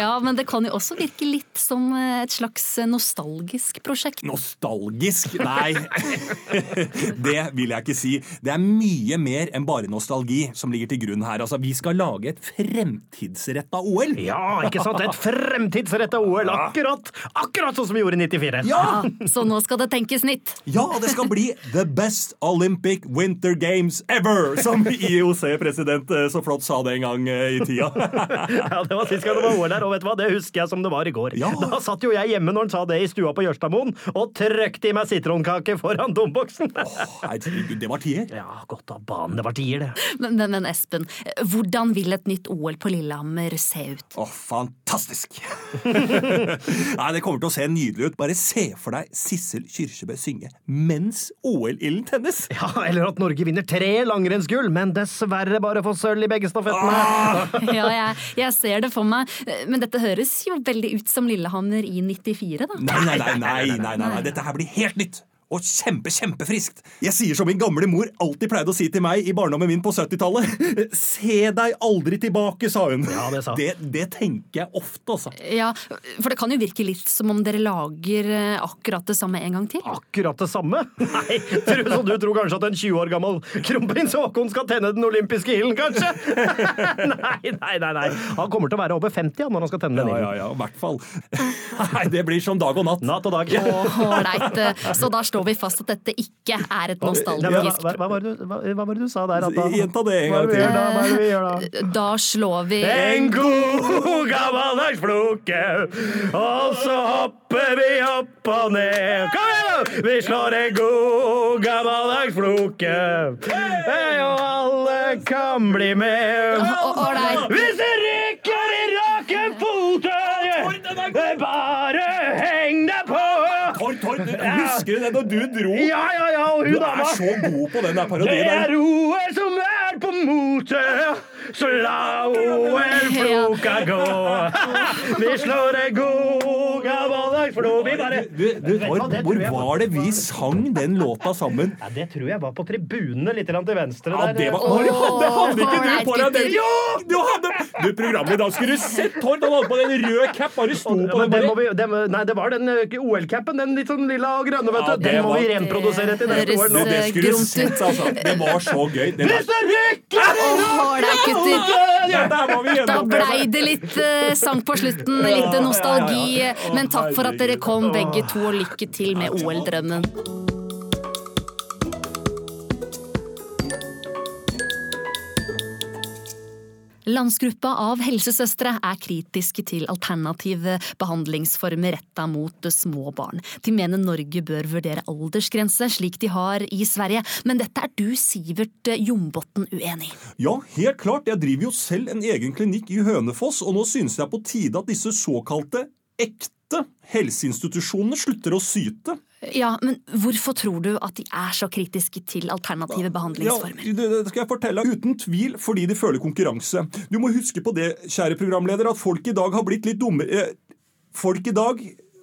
Ja, men det kan jo også virke litt som eh, et slags nostalgisk prosjekt. Nostalgisk? Nei, *laughs* det vil jeg ikke si. Det er mye mer enn bare nostalgi som ligger til grunn her. Altså, Vi skal lage et fremtidsretta OL. Ja, ikke sant? Et fremtidsretta OL. Akkurat akkurat sånn som vi gjorde i 94. Ja! Så nå skal det tenkes nytt. Ja, det skal bli the best Olympic Winter Games ever! Som IOC-president eh, så flott sa det en gang eh, i tida. *laughs* Ja, Det var sist gang det var OL her, og vet du hva? det husker jeg som det var i går. Ja. Da satt jo jeg hjemme når han sa det i stua på Jørstadmoen, og trøkte i meg sitronkake foran domboksen. oh, det var tier. Ja, godt av banen. Det var tier, det. Men, men, men Espen, hvordan vil et nytt OL på Lillehammer se ut? Å, fantastisk! *laughs* Nei, Det kommer til å se nydelig ut. Bare se for deg Sissel Kyrkjebø synge mens OL-ilden tennes. *laughs* Ja, Eller at Norge vinner tre langrennsgull, men dessverre bare får sølv i begge stafettene. Ah! Ja, jeg, jeg ser det for meg. Men dette høres jo veldig ut som Lillehammer i 94, da. Nei, nei, nei, nei, nei, nei, nei. dette her blir helt nytt. Og kjempe, kjempefriskt. Jeg sier som min gamle mor alltid pleide å si til meg i barndommen min på 70-tallet. *laughs* Se deg aldri tilbake, sa hun. Ja, det sa. Det, det tenker jeg ofte, altså. Ja, For det kan jo virke litt som om dere lager eh, akkurat det samme en gang til. Akkurat det samme? *laughs* Nei, tror, så du tror kanskje at en 20 år gammel kronprins Haakon skal tenne den olympiske ilden, kanskje? *laughs* Nei, nei, nei, nei. Han kommer til å være over 50 ja, når han skal tenne den Ja, ja, ja, i hvert fall. Nei, det blir som dag og natt. Natt og dag. Ålreit. Så da står slår vi fast at dette ikke er et nostalgisk hva, hva, var det, du- hva, hva var det du sa der? At da, Gjenta det en gang til. da? Hva er det vi gjør da? Da slår vi En god gammeldags floke, og så hopper vi opp og ned. Kom igjen, da! Vi slår en god gammeldags floke, hey, og alle kan bli med. Hvis det ryker i rakenfoten, bare husker du det når du dro? Ja, ja, ja, og hun Du er så god på den der Det er der. Som er på mote, så la OL-floka gå. Vi slår en god For flo. Vi bare Du, du, du hvor, hvor var det vi sang den låta sammen? ja, Det tror jeg var på tribunene litt grann til venstre Ja, det var, hadde, hadde ikke du på deg den? Jo! Du hadde Du, programmet i dag skulle du sett Tord! Han hadde på den røde cap, bare sto på den den bare. vi, den, nei, det var den eh, OL-capen, den litt sånn lilla og grønne, vet du. Ja, Den må vi reprodusere til neste år. nå. Det, skulle du sett, altså. Det var så gøy. Det Hvis det rykker gutter. Da blei det litt eh, sang på slutten, litt nostalgi. Men takk for at dere kom begge to, og lykke til med OL-drømmen. Landsgruppa av helsesøstre er kritiske til alternative behandlingsformer retta mot små barn. De mener Norge bør vurdere aldersgrense, slik de har i Sverige. Men dette er du, Sivert Jombotn, uenig i. Ja, helt klart. Jeg driver jo selv en egen klinikk i Hønefoss, og nå synes jeg på tide at disse såkalte ekte helseinstitusjonene slutter å syte. Ja, men hvorfor tror du at de er så kritiske til alternative behandlingsformer? Ja, det, skal jeg fortelle. Uten tvil fordi de føler konkurranse. Du må huske på det, kjære programleder, at folk i dag har blitt litt dummere eh, Folk i dag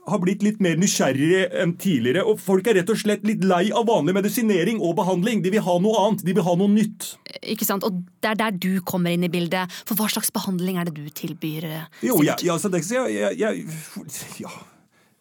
har blitt litt mer nysgjerrige enn tidligere, og folk er rett og slett litt lei av vanlig medisinering og behandling. De vil ha noe annet. De vil ha noe nytt. Ikke sant? Og det er der du kommer inn i bildet. For hva slags behandling er det du tilbyr? eh, Jo, jeg, ja, altså, det jeg, jeg, jeg ja.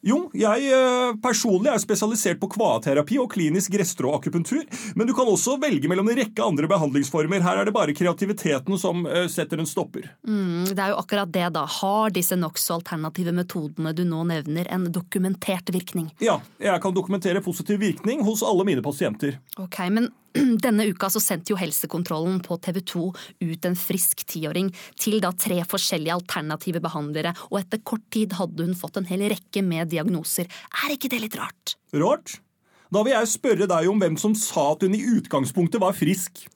Jo, jeg eh, personlig er spesialisert på kvaeterapi og klinisk gresstråakupunktur, men du kan også velge mellom en rekke andre behandlingsformer. Her er det bare kreativiteten som eh, setter en stopper. Mm, det er jo akkurat det, da. Har disse nokså alternative metodene du nå nevner, en dokumentert virkning? Ja, jeg kan dokumentere positiv virkning hos alle mine pasienter. Ok, men *clears throat* denne uka så sendte jo Helsekontrollen på TV 2 ut en frisk tiåring til da tre forskjellige alternative behandlere, og etter kort tid hadde hun fått en hel rekke med diagnoser. Er ikke det litt rart? Rart? Da vil jeg spørre deg om hvem som sa at hun i utgangspunktet var frisk.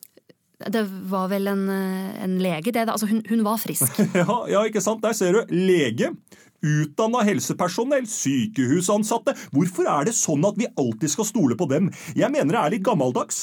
Det var vel en, eh, en lege, det. da. Altså, hun, hun var frisk. *laughs* Ja, ja, ikke sant? Der ser du. Lege. Utdanna helsepersonell, sykehusansatte. Hvorfor er det sånn at vi alltid skal stole på dem? Jeg mener det er litt gammeldags.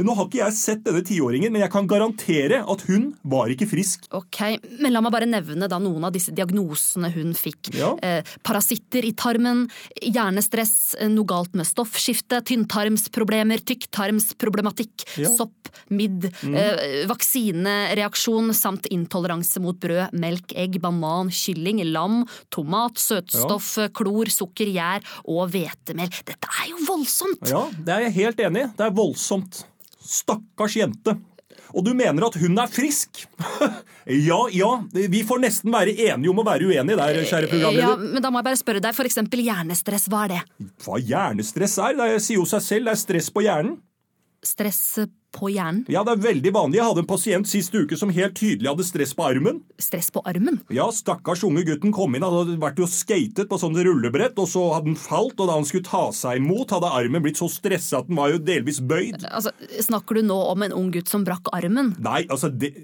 Nå har ikke jeg sett denne tiåringen, men jeg kan garantere at hun var ikke frisk. Ok, men la meg bare nevne da noen av disse diagnosene hun fikk. Ja. Eh, parasitter i tarmen, hjernestress, eh, noe galt med stoffskifte, tynntarmsproblemer, tykktarmsproblematikk, Ja. sopp, midd, Mm. eh, vaksinereaksjon samt intoleranse mot brød, melk, egg, banan, kylling, lam, tomat, søtstoff, klor, sukker, gjær og hvetemel. Dette er jo voldsomt! Ja, det er jeg helt enig i. Det er voldsomt. Stakkars jente. Og du mener at hun er frisk? *laughs* ja, ja. Vi får nesten være enige om å være uenige der, kjære programleder. Ja, men da må jeg bare spørre deg, for eksempel hjernestress, hva er det? Hva hjernestress er? Det sier jo seg selv. Det er stress på hjernen. Stress på hjernen? Ja, det er veldig vanlig. Jeg hadde en pasient sist uke som helt tydelig hadde stress på armen. Stress på armen? Ja, stakkars unge gutten kom inn, han hadde vært og skatet på sånn rullebrett, og så hadde han falt, og da han skulle ta seg imot, hadde armen blitt så stressa at den var jo delvis bøyd. Altså, Snakker du nå om en ung gutt som brakk armen? Nei, altså det,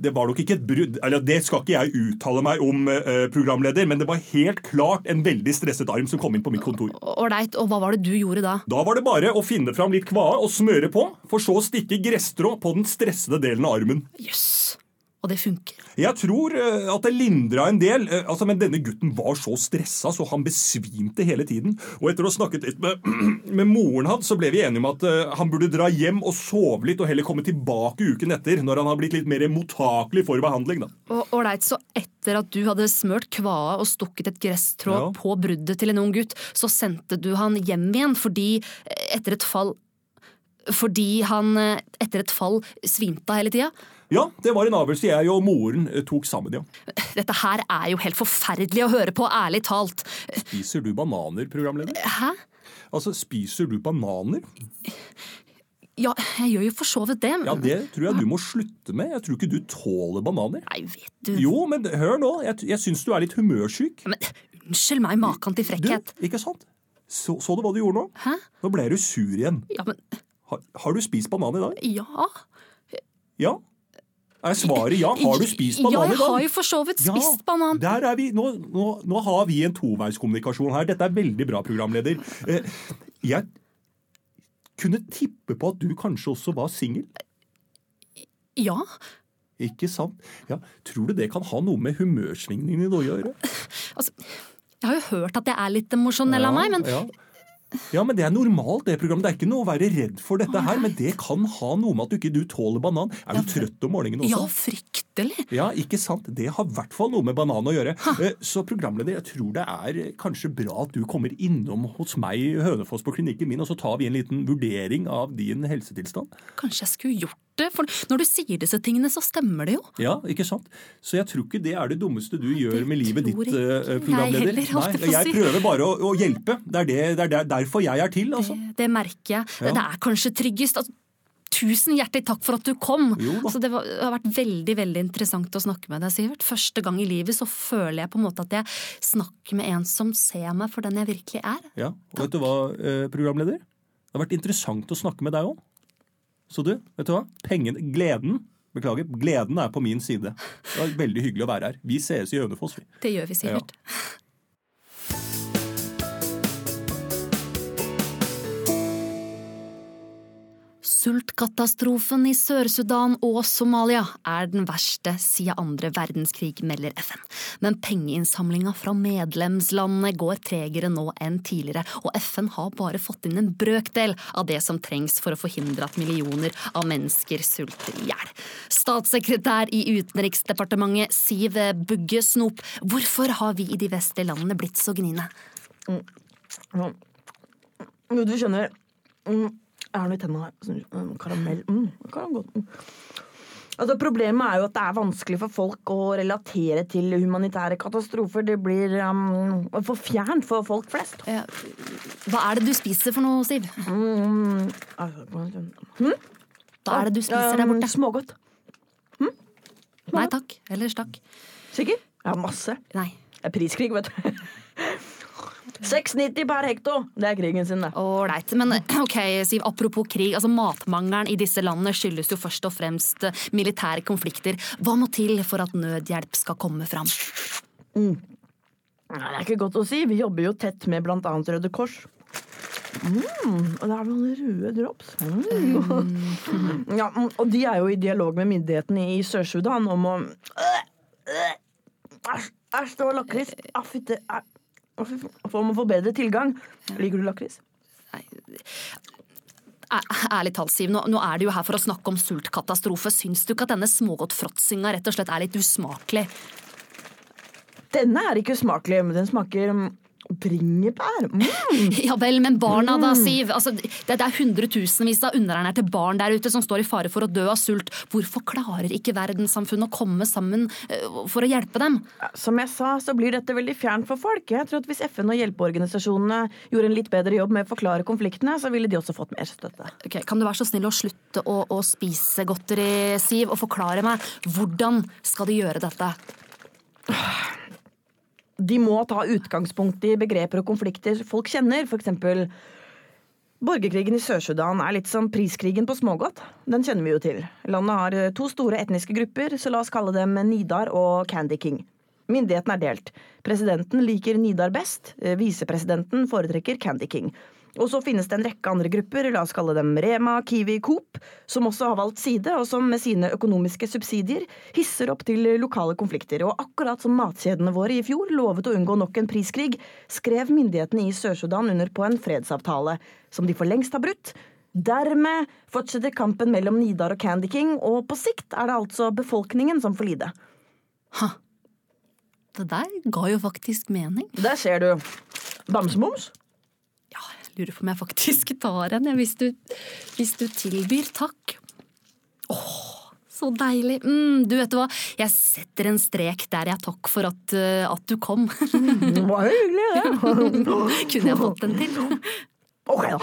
det var nok ikke et brudd Eller det skal ikke jeg uttale meg om, eh, programleder, men det var helt klart en veldig stresset arm som kom inn på mitt kontor. Ålreit, og hva var det du gjorde da? Da var det bare å finne fram litt kvae og smøre på, for så å stikke gresstrå på den stressede delen av armen. Jøss. Og det funker. Jeg tror eh, at det lindra en del, eh, altså, men denne gutten var så stressa så han besvimte hele tiden. Og etter å ha snakket litt med, *clears throat* med moren hans, så ble vi enige om at eh, han burde dra hjem og sove litt, og heller komme tilbake uken etter, når han har blitt litt mer mottakelig for behandling. da. Ålreit, så etter at du hadde smørt kvae og stukket et gresstrå Ja. på bruddet til en ung gutt, så sendte du han hjem igjen fordi etter et fall Fordi han etter et fall svimte av hele tida? Ja, det var en avgjørelse jeg og moren eh, tok sammen, ja. Dette her er jo helt forferdelig å høre på, ærlig talt. Spiser du bananer, programleder? Hæ? Altså, spiser du bananer? Ja, jeg gjør jo for så vidt det. Ja, Det tror jeg du må slutte med. Jeg tror ikke du tåler bananer. Nei, vet du. Jo, men hør nå. Jeg, jeg syns du er litt humørsyk. Men unnskyld meg, maken til frekkhet. Du, ikke sant? Så, så du hva du gjorde nå? Hæ? Nå ble du sur igjen. Ja, men Har, har du spist banan i dag? Ja. Ja? Er svaret ja? Har du spist Ja, banan jeg i dag? har jo for så vidt spist banan. Der er vi. Nå, nå, nå har vi en toveiskommunikasjon her. Dette er veldig bra, programleder. Eh, jeg kunne tippe på at du kanskje også var singel. Ja. Ikke sant? Ja, tror du det kan ha noe med humørsvingningene dine å gjøre? Altså, jeg har jo hørt at jeg er litt emosjonell av meg, men ja. Ja, men det er normalt, det programmet. Det er ikke noe å være redd for dette her, men det kan ha noe med at du ikke du tåler banan. Er du trøtt om morgenen også? ja, fryktelig. Ja, ikke sant? Det har i hvert fall noe med banan å gjøre. Ha. Så programleder, jeg tror det er kanskje bra at du kommer innom hos meg i Hønefoss på klinikken min, og så tar vi en liten vurdering av din helsetilstand. Kanskje jeg skulle gjort det, for når du sier disse tingene, så stemmer det jo. Ja, ikke sant? Så jeg tror ikke det er det dummeste du gjør med livet ditt, eh, jeg programleder. jeg å jeg prøver bare å, å hjelpe. Det er, det, det er derfor jeg er til, altså. Det merker jeg. Ja. Det er kanskje tryggest. Altså, tusen hjertelig takk for at du kom. Altså, det, var, det har vært veldig veldig interessant å snakke med deg, Sivert. Første gang i livet så føler jeg på en måte at jeg snakker med en som ser meg for den jeg virkelig er. Ja, og vet du hva, eh, programleder? Det har vært interessant å snakke med deg òg. Så du, vet du hva? Pengene, gleden Beklager, gleden er på min side. Det var veldig hyggelig å være her. Vi sees i Hønefoss, vi. Det gjør vi, Sivert. Sultkatastrofen i Sør-Sudan og Somalia er den verste siden andre verdenskrig, melder FN. Men pengeinnsamlinga fra medlemslandene går tregere nå enn tidligere, og FN har bare fått inn en brøkdel av det som trengs for å forhindre at millioner av mennesker sulter i hjel. Statssekretær i Utenriksdepartementet Siv Bugge Snop, hvorfor har vi i de vestlige landene blitt så gniene? Mm. du skjønner mm, Jeg har noe i tenna. Sånn, mm, Karamell. Mm, godt. Mm. Altså, problemet er jo at det er vanskelig for folk å relatere til humanitære katastrofer. Det blir um, for fjernt for folk flest. Hva er det du spiser for noe, Siv? Mm, altså, hm? Hva er det du spiser der borte? Um, smågodt. Nei takk. Ellers takk. Sikker? Ja, masse. Nei. Det er priskrig, vet du. *laughs* 6,90 per hekto! Det er krigen sin, det. Ålreit. Men *clears throat* ok, Siv, apropos krig. altså Matmangelen i disse landene skyldes jo først og fremst eh, militære konflikter. Hva må til for at nødhjelp skal komme fram? Mm. Det er ikke godt å si. Vi jobber jo tett med blant annet Røde Kors. Mm, og det er noen røde drops. Mm. *laughs* Ja, mm, og de er jo i dialog med myndighetene i Sør-Sudan om å Æsj, æsj, det var lakris. Ah, Om å få bedre tilgang. Liker du lakris? Ærlig talt, Siv, nå, nå er du jo her for å snakke om sultkatastrofe. Syns du ikke at denne smågodtfråtsinga rett og slett er litt usmakelig? Denne er ikke usmakelig, men den smaker mm, bringebær. Mm. *laughs* Ja vel, men barna da, Siv? Altså, det, det er hundretusenvis av underernærte barn der ute som står i fare for å dø av sult. Hvorfor klarer ikke verdenssamfunnet å komme sammen eh, for å hjelpe dem? Som jeg sa, så blir dette veldig fjernt for folk. Jeg tror at Hvis FN og hjelpeorganisasjonene gjorde en litt bedre jobb med å forklare konfliktene, så ville de også fått mer støtte. Okay, kan du være så snill å slutte å, å spise godteri, Siv, og forklare meg hvordan skal de gjøre dette? *sighs* *sighs* De må ta utgangspunkt i begreper og konflikter folk kjenner, eksempel Borgerkrigen i Sør-Sudan er litt som priskrigen på smågodt. Den kjenner vi jo til. Landet har eh, to store etniske grupper, så la oss kalle dem Nidar og Candy King. Myndigheten er delt. Presidenten liker Nidar best, eh, visepresidenten foretrekker Candy King. Og så finnes det en rekke andre grupper, la oss kalle dem Rema, Kiwi, Coop, som også har valgt side, og som med sine økonomiske subsidier hisser opp til lokale konflikter. Og akkurat som matkjedene våre i fjor lovet å unngå nok en priskrig, skrev myndighetene i Sør-Sudan under på en fredsavtale, som de for lengst har brutt. Dermed fortsetter kampen mellom Nidar og Candy King, og på sikt er det altså befolkningen som får lide. Ha. Det der ga jo faktisk mening. Der ser du. Bamsemums? Lurer på om jeg faktisk *laughs* tar en, hvis du, hvis du tilbyr. Takk. Åh, så deilig. Mm, du vet du hva, jeg setter en strek der, jeg. Takk for at, eh, at du kom. Det var hyggelig, det. *laughs* Kunne jeg fått en til? *laughs* Ok, da.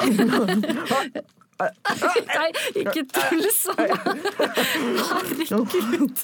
Nei, ikke tull sånn! Herregud.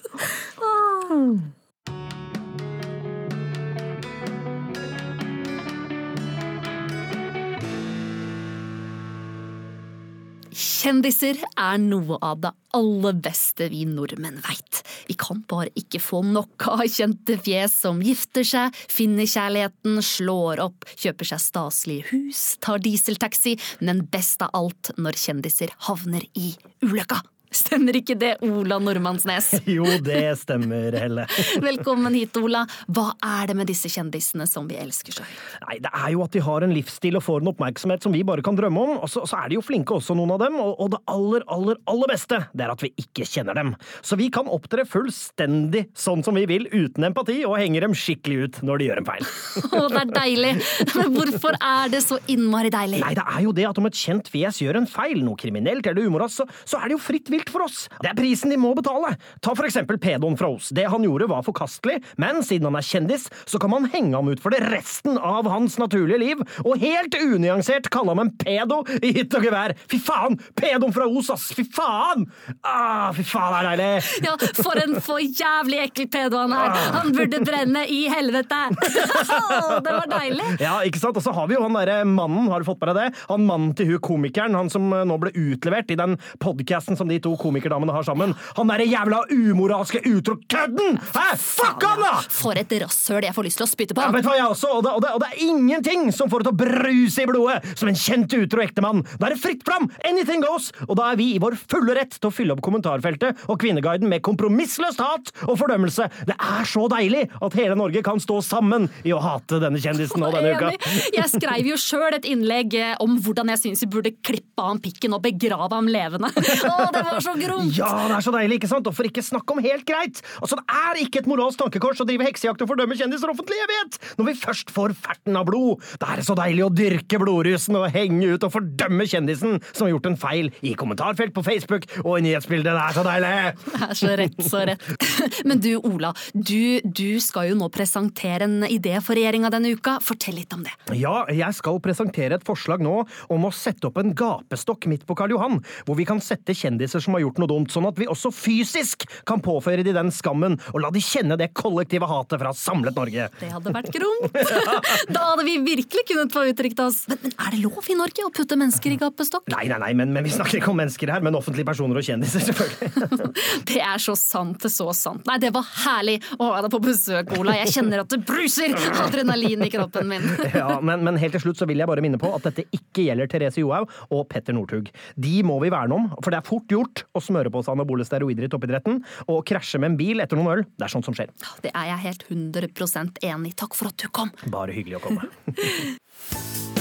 Kjendiser er noe av det aller beste vi nordmenn veit. Vi kan bare ikke få nok av kjente fjes som gifter seg, finner kjærligheten, slår opp, kjøper seg staselige hus, tar dieseltaxi, men best av alt når kjendiser havner i ulykka. Stemmer ikke det, Ola Nordmannsnes? *laughs* Jo, det stemmer, Helle. *laughs* Velkommen hit, Ola. Hva er det med disse kjendisene som vi elsker så høyt? Nei, Det er jo at de har en livsstil og får en oppmerksomhet som vi bare kan drømme om. Og så, så er de jo flinke også, noen av dem. Og, og det aller, aller, aller beste, det er at vi ikke kjenner dem. Så vi kan opptre fullstendig sånn som vi vil, uten empati, og henger dem skikkelig ut når de gjør en feil. *laughs* Å, det er deilig! Men hvorfor er det så innmari deilig? Nei, det er jo det at om et kjent fjes gjør en feil, noe kriminelt eller umoralsk, så, så er det jo fritt vilt for oss. Det er prisen de må betale. Ta for eksempel pedoen fra Os. Det han gjorde var forkastelig, men siden han er kjendis, så kan man henge ham ut for det resten av hans naturlige liv, og helt unyansert kalle ham en pedo i hytt og gevær. Fy faen! Pedoen fra Os, ass! Fy faen! Ah, fy faen, det er deilig! Ja, for en for jævlig ekkel pedo han er! Han burde brenne i helvete! *laughs* Det var deilig! Ja, ikke sant? Og så har vi jo han derre mannen, har du fått med deg det? Han mannen til hun komikeren, han som eh, nå ble utlevert i den podkasten som de to komikerdamene har sammen. Han derre jævla umoralske utro-kødden! Hæ? Fuck han, da! For et rasshøl jeg får lyst til å spytte på Ja, vet du hva, jeg også, og det, og, det, og det er ingenting som får det til å bruse i blodet som en kjent utro ektemann. Da er det fritt fram! Anything goes! Og da er vi i vår fulle rett til å fylle opp kommentarfeltet og Kvinneguiden med kompromissløst hat og fordømmelse. Det er så deilig at hele Norge kan stå sammen i å hate denne kjendisen nå denne uka. Jeg skrev jo sjøl et innlegg eh, om hvordan jeg syns vi burde klippe av ham pikken og begrave ham levende. *laughs* Å, det var så gromt! Ja, det er så deilig, ikke sant? Og for ikke snakke om helt greit! Altså, Det er ikke et moralsk tankekors å drive heksejakt og fordømme kjendiser offentlig, jeg vet! Når vi først får ferten av blod, da er det så deilig å dyrke blodrusen og henge ut og fordømme kjendisen som har gjort en feil i kommentarfelt på Facebook og i nyhetsbildet. Det er så deilig! Det er så rett, så rett. *laughs* Men du, Ola. Du, du skal jo nå presentere en idé for regjeringa denne uka. Fortell litt om det. Ja, jeg skal presentere et forslag nå om å sette opp en gapestokk midt på Karl Johan, hvor vi kan sette kjendiser som har gjort noe dumt, sånn at vi også fysisk kan påføre de den skammen og la de kjenne det kollektive hatet fra samlet Norge. Det hadde vært gromt. *laughs* Da hadde vi virkelig kunnet få uttrykt oss. Men, men er det lov i Norge å putte mennesker i gapestokk? Nei, nei, nei, men, men vi snakker ikke om mennesker her, men offentlige personer og kjendiser, selvfølgelig. *laughs* Det er så sant, det er så sant. Nei, det var herlig å ha deg på besøk, Ola. Jeg kjenner at det bruser adrenalin i kroppen min. *laughs* Ja, men, men helt til slutt så vil jeg bare minne på at dette ikke gjelder Therese Johaug og Petter Northug. De må vi verne om, for det er fort gjort å smøre på seg anabole steroider i toppidretten og krasje med en bil etter noen øl. Det er sånt som skjer. Det er jeg helt 100% enig i. Takk for at du kom. Bare hyggelig å komme. *laughs*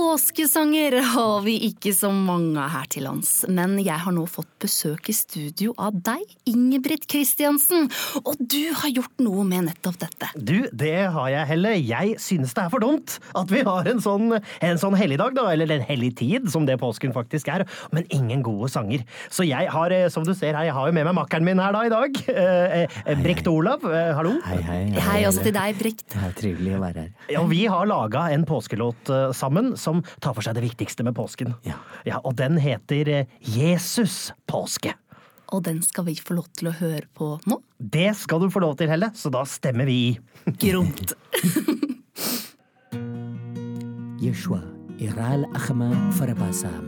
Påskesanger har vi ikke så mange her til lands, men jeg har nå fått besøk i studio av deg, Ingebrigt Kristiansen, og du har gjort noe med nettopp dette. Du, det har jeg heller. Jeg synes det er for dumt at vi har en sånn, en sånn helligdag, da, eller en hellig tid, som det påsken faktisk er, men ingen gode sanger. Så jeg har, eh, som du ser her, jeg har jo med meg makkeren min her da i dag. Eh, Brekt Olav, eh, hallo. Hei, hei. Hei også til deg, Brekt. Det er trivelig å være her. Ja, vi har laga en påskelåt eh, sammen som tar for seg det viktigste med påsken. Ja. og den heter eh, Jesus påske. Og den skal vi få lov til å høre på nå. Det skal du få lov til, Helle, så da stemmer vi i. Gromt. *laughs* يشوى إيرال أخما فرباسام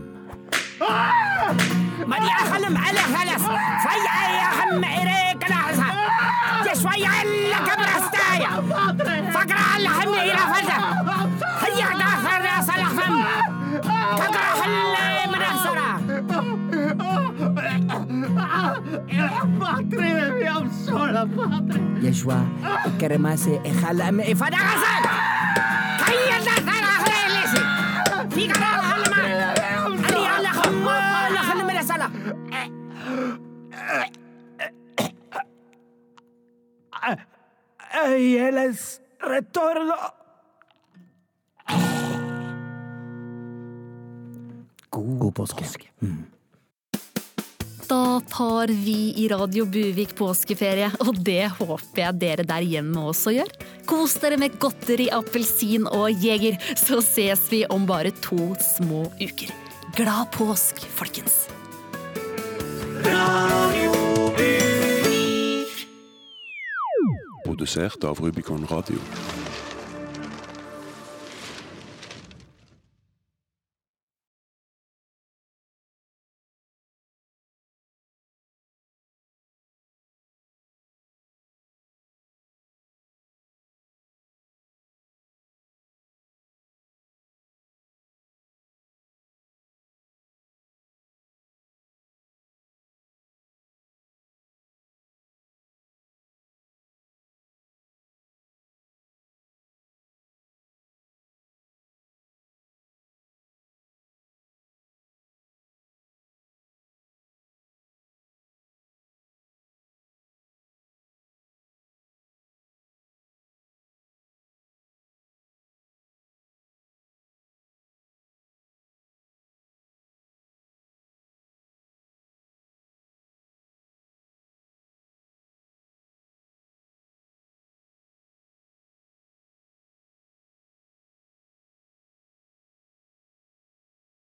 ماني أخلم على خلص فيا يا خم إيريك لحظة يشوي يلا كبر استايا فقرا على خمي إلى فزة هيا داخل راس الخم كقرا خلي من أخسرة يشوى كرماسي إخلم فدا غسل هيا داخل أخرى ليسي في قرا خلما أني على خم لا خلي من أسألة Øyeles retorno. God, påske. påske. Mm. Da tar vi i Radio Buvik påskeferie, og det håper jeg dere der hjemme også gjør. Kos dere med godteri, appelsin og jeger, så ses vi om bare to små uker. Glad påsk, folkens! Produsert av Rubicon Radio.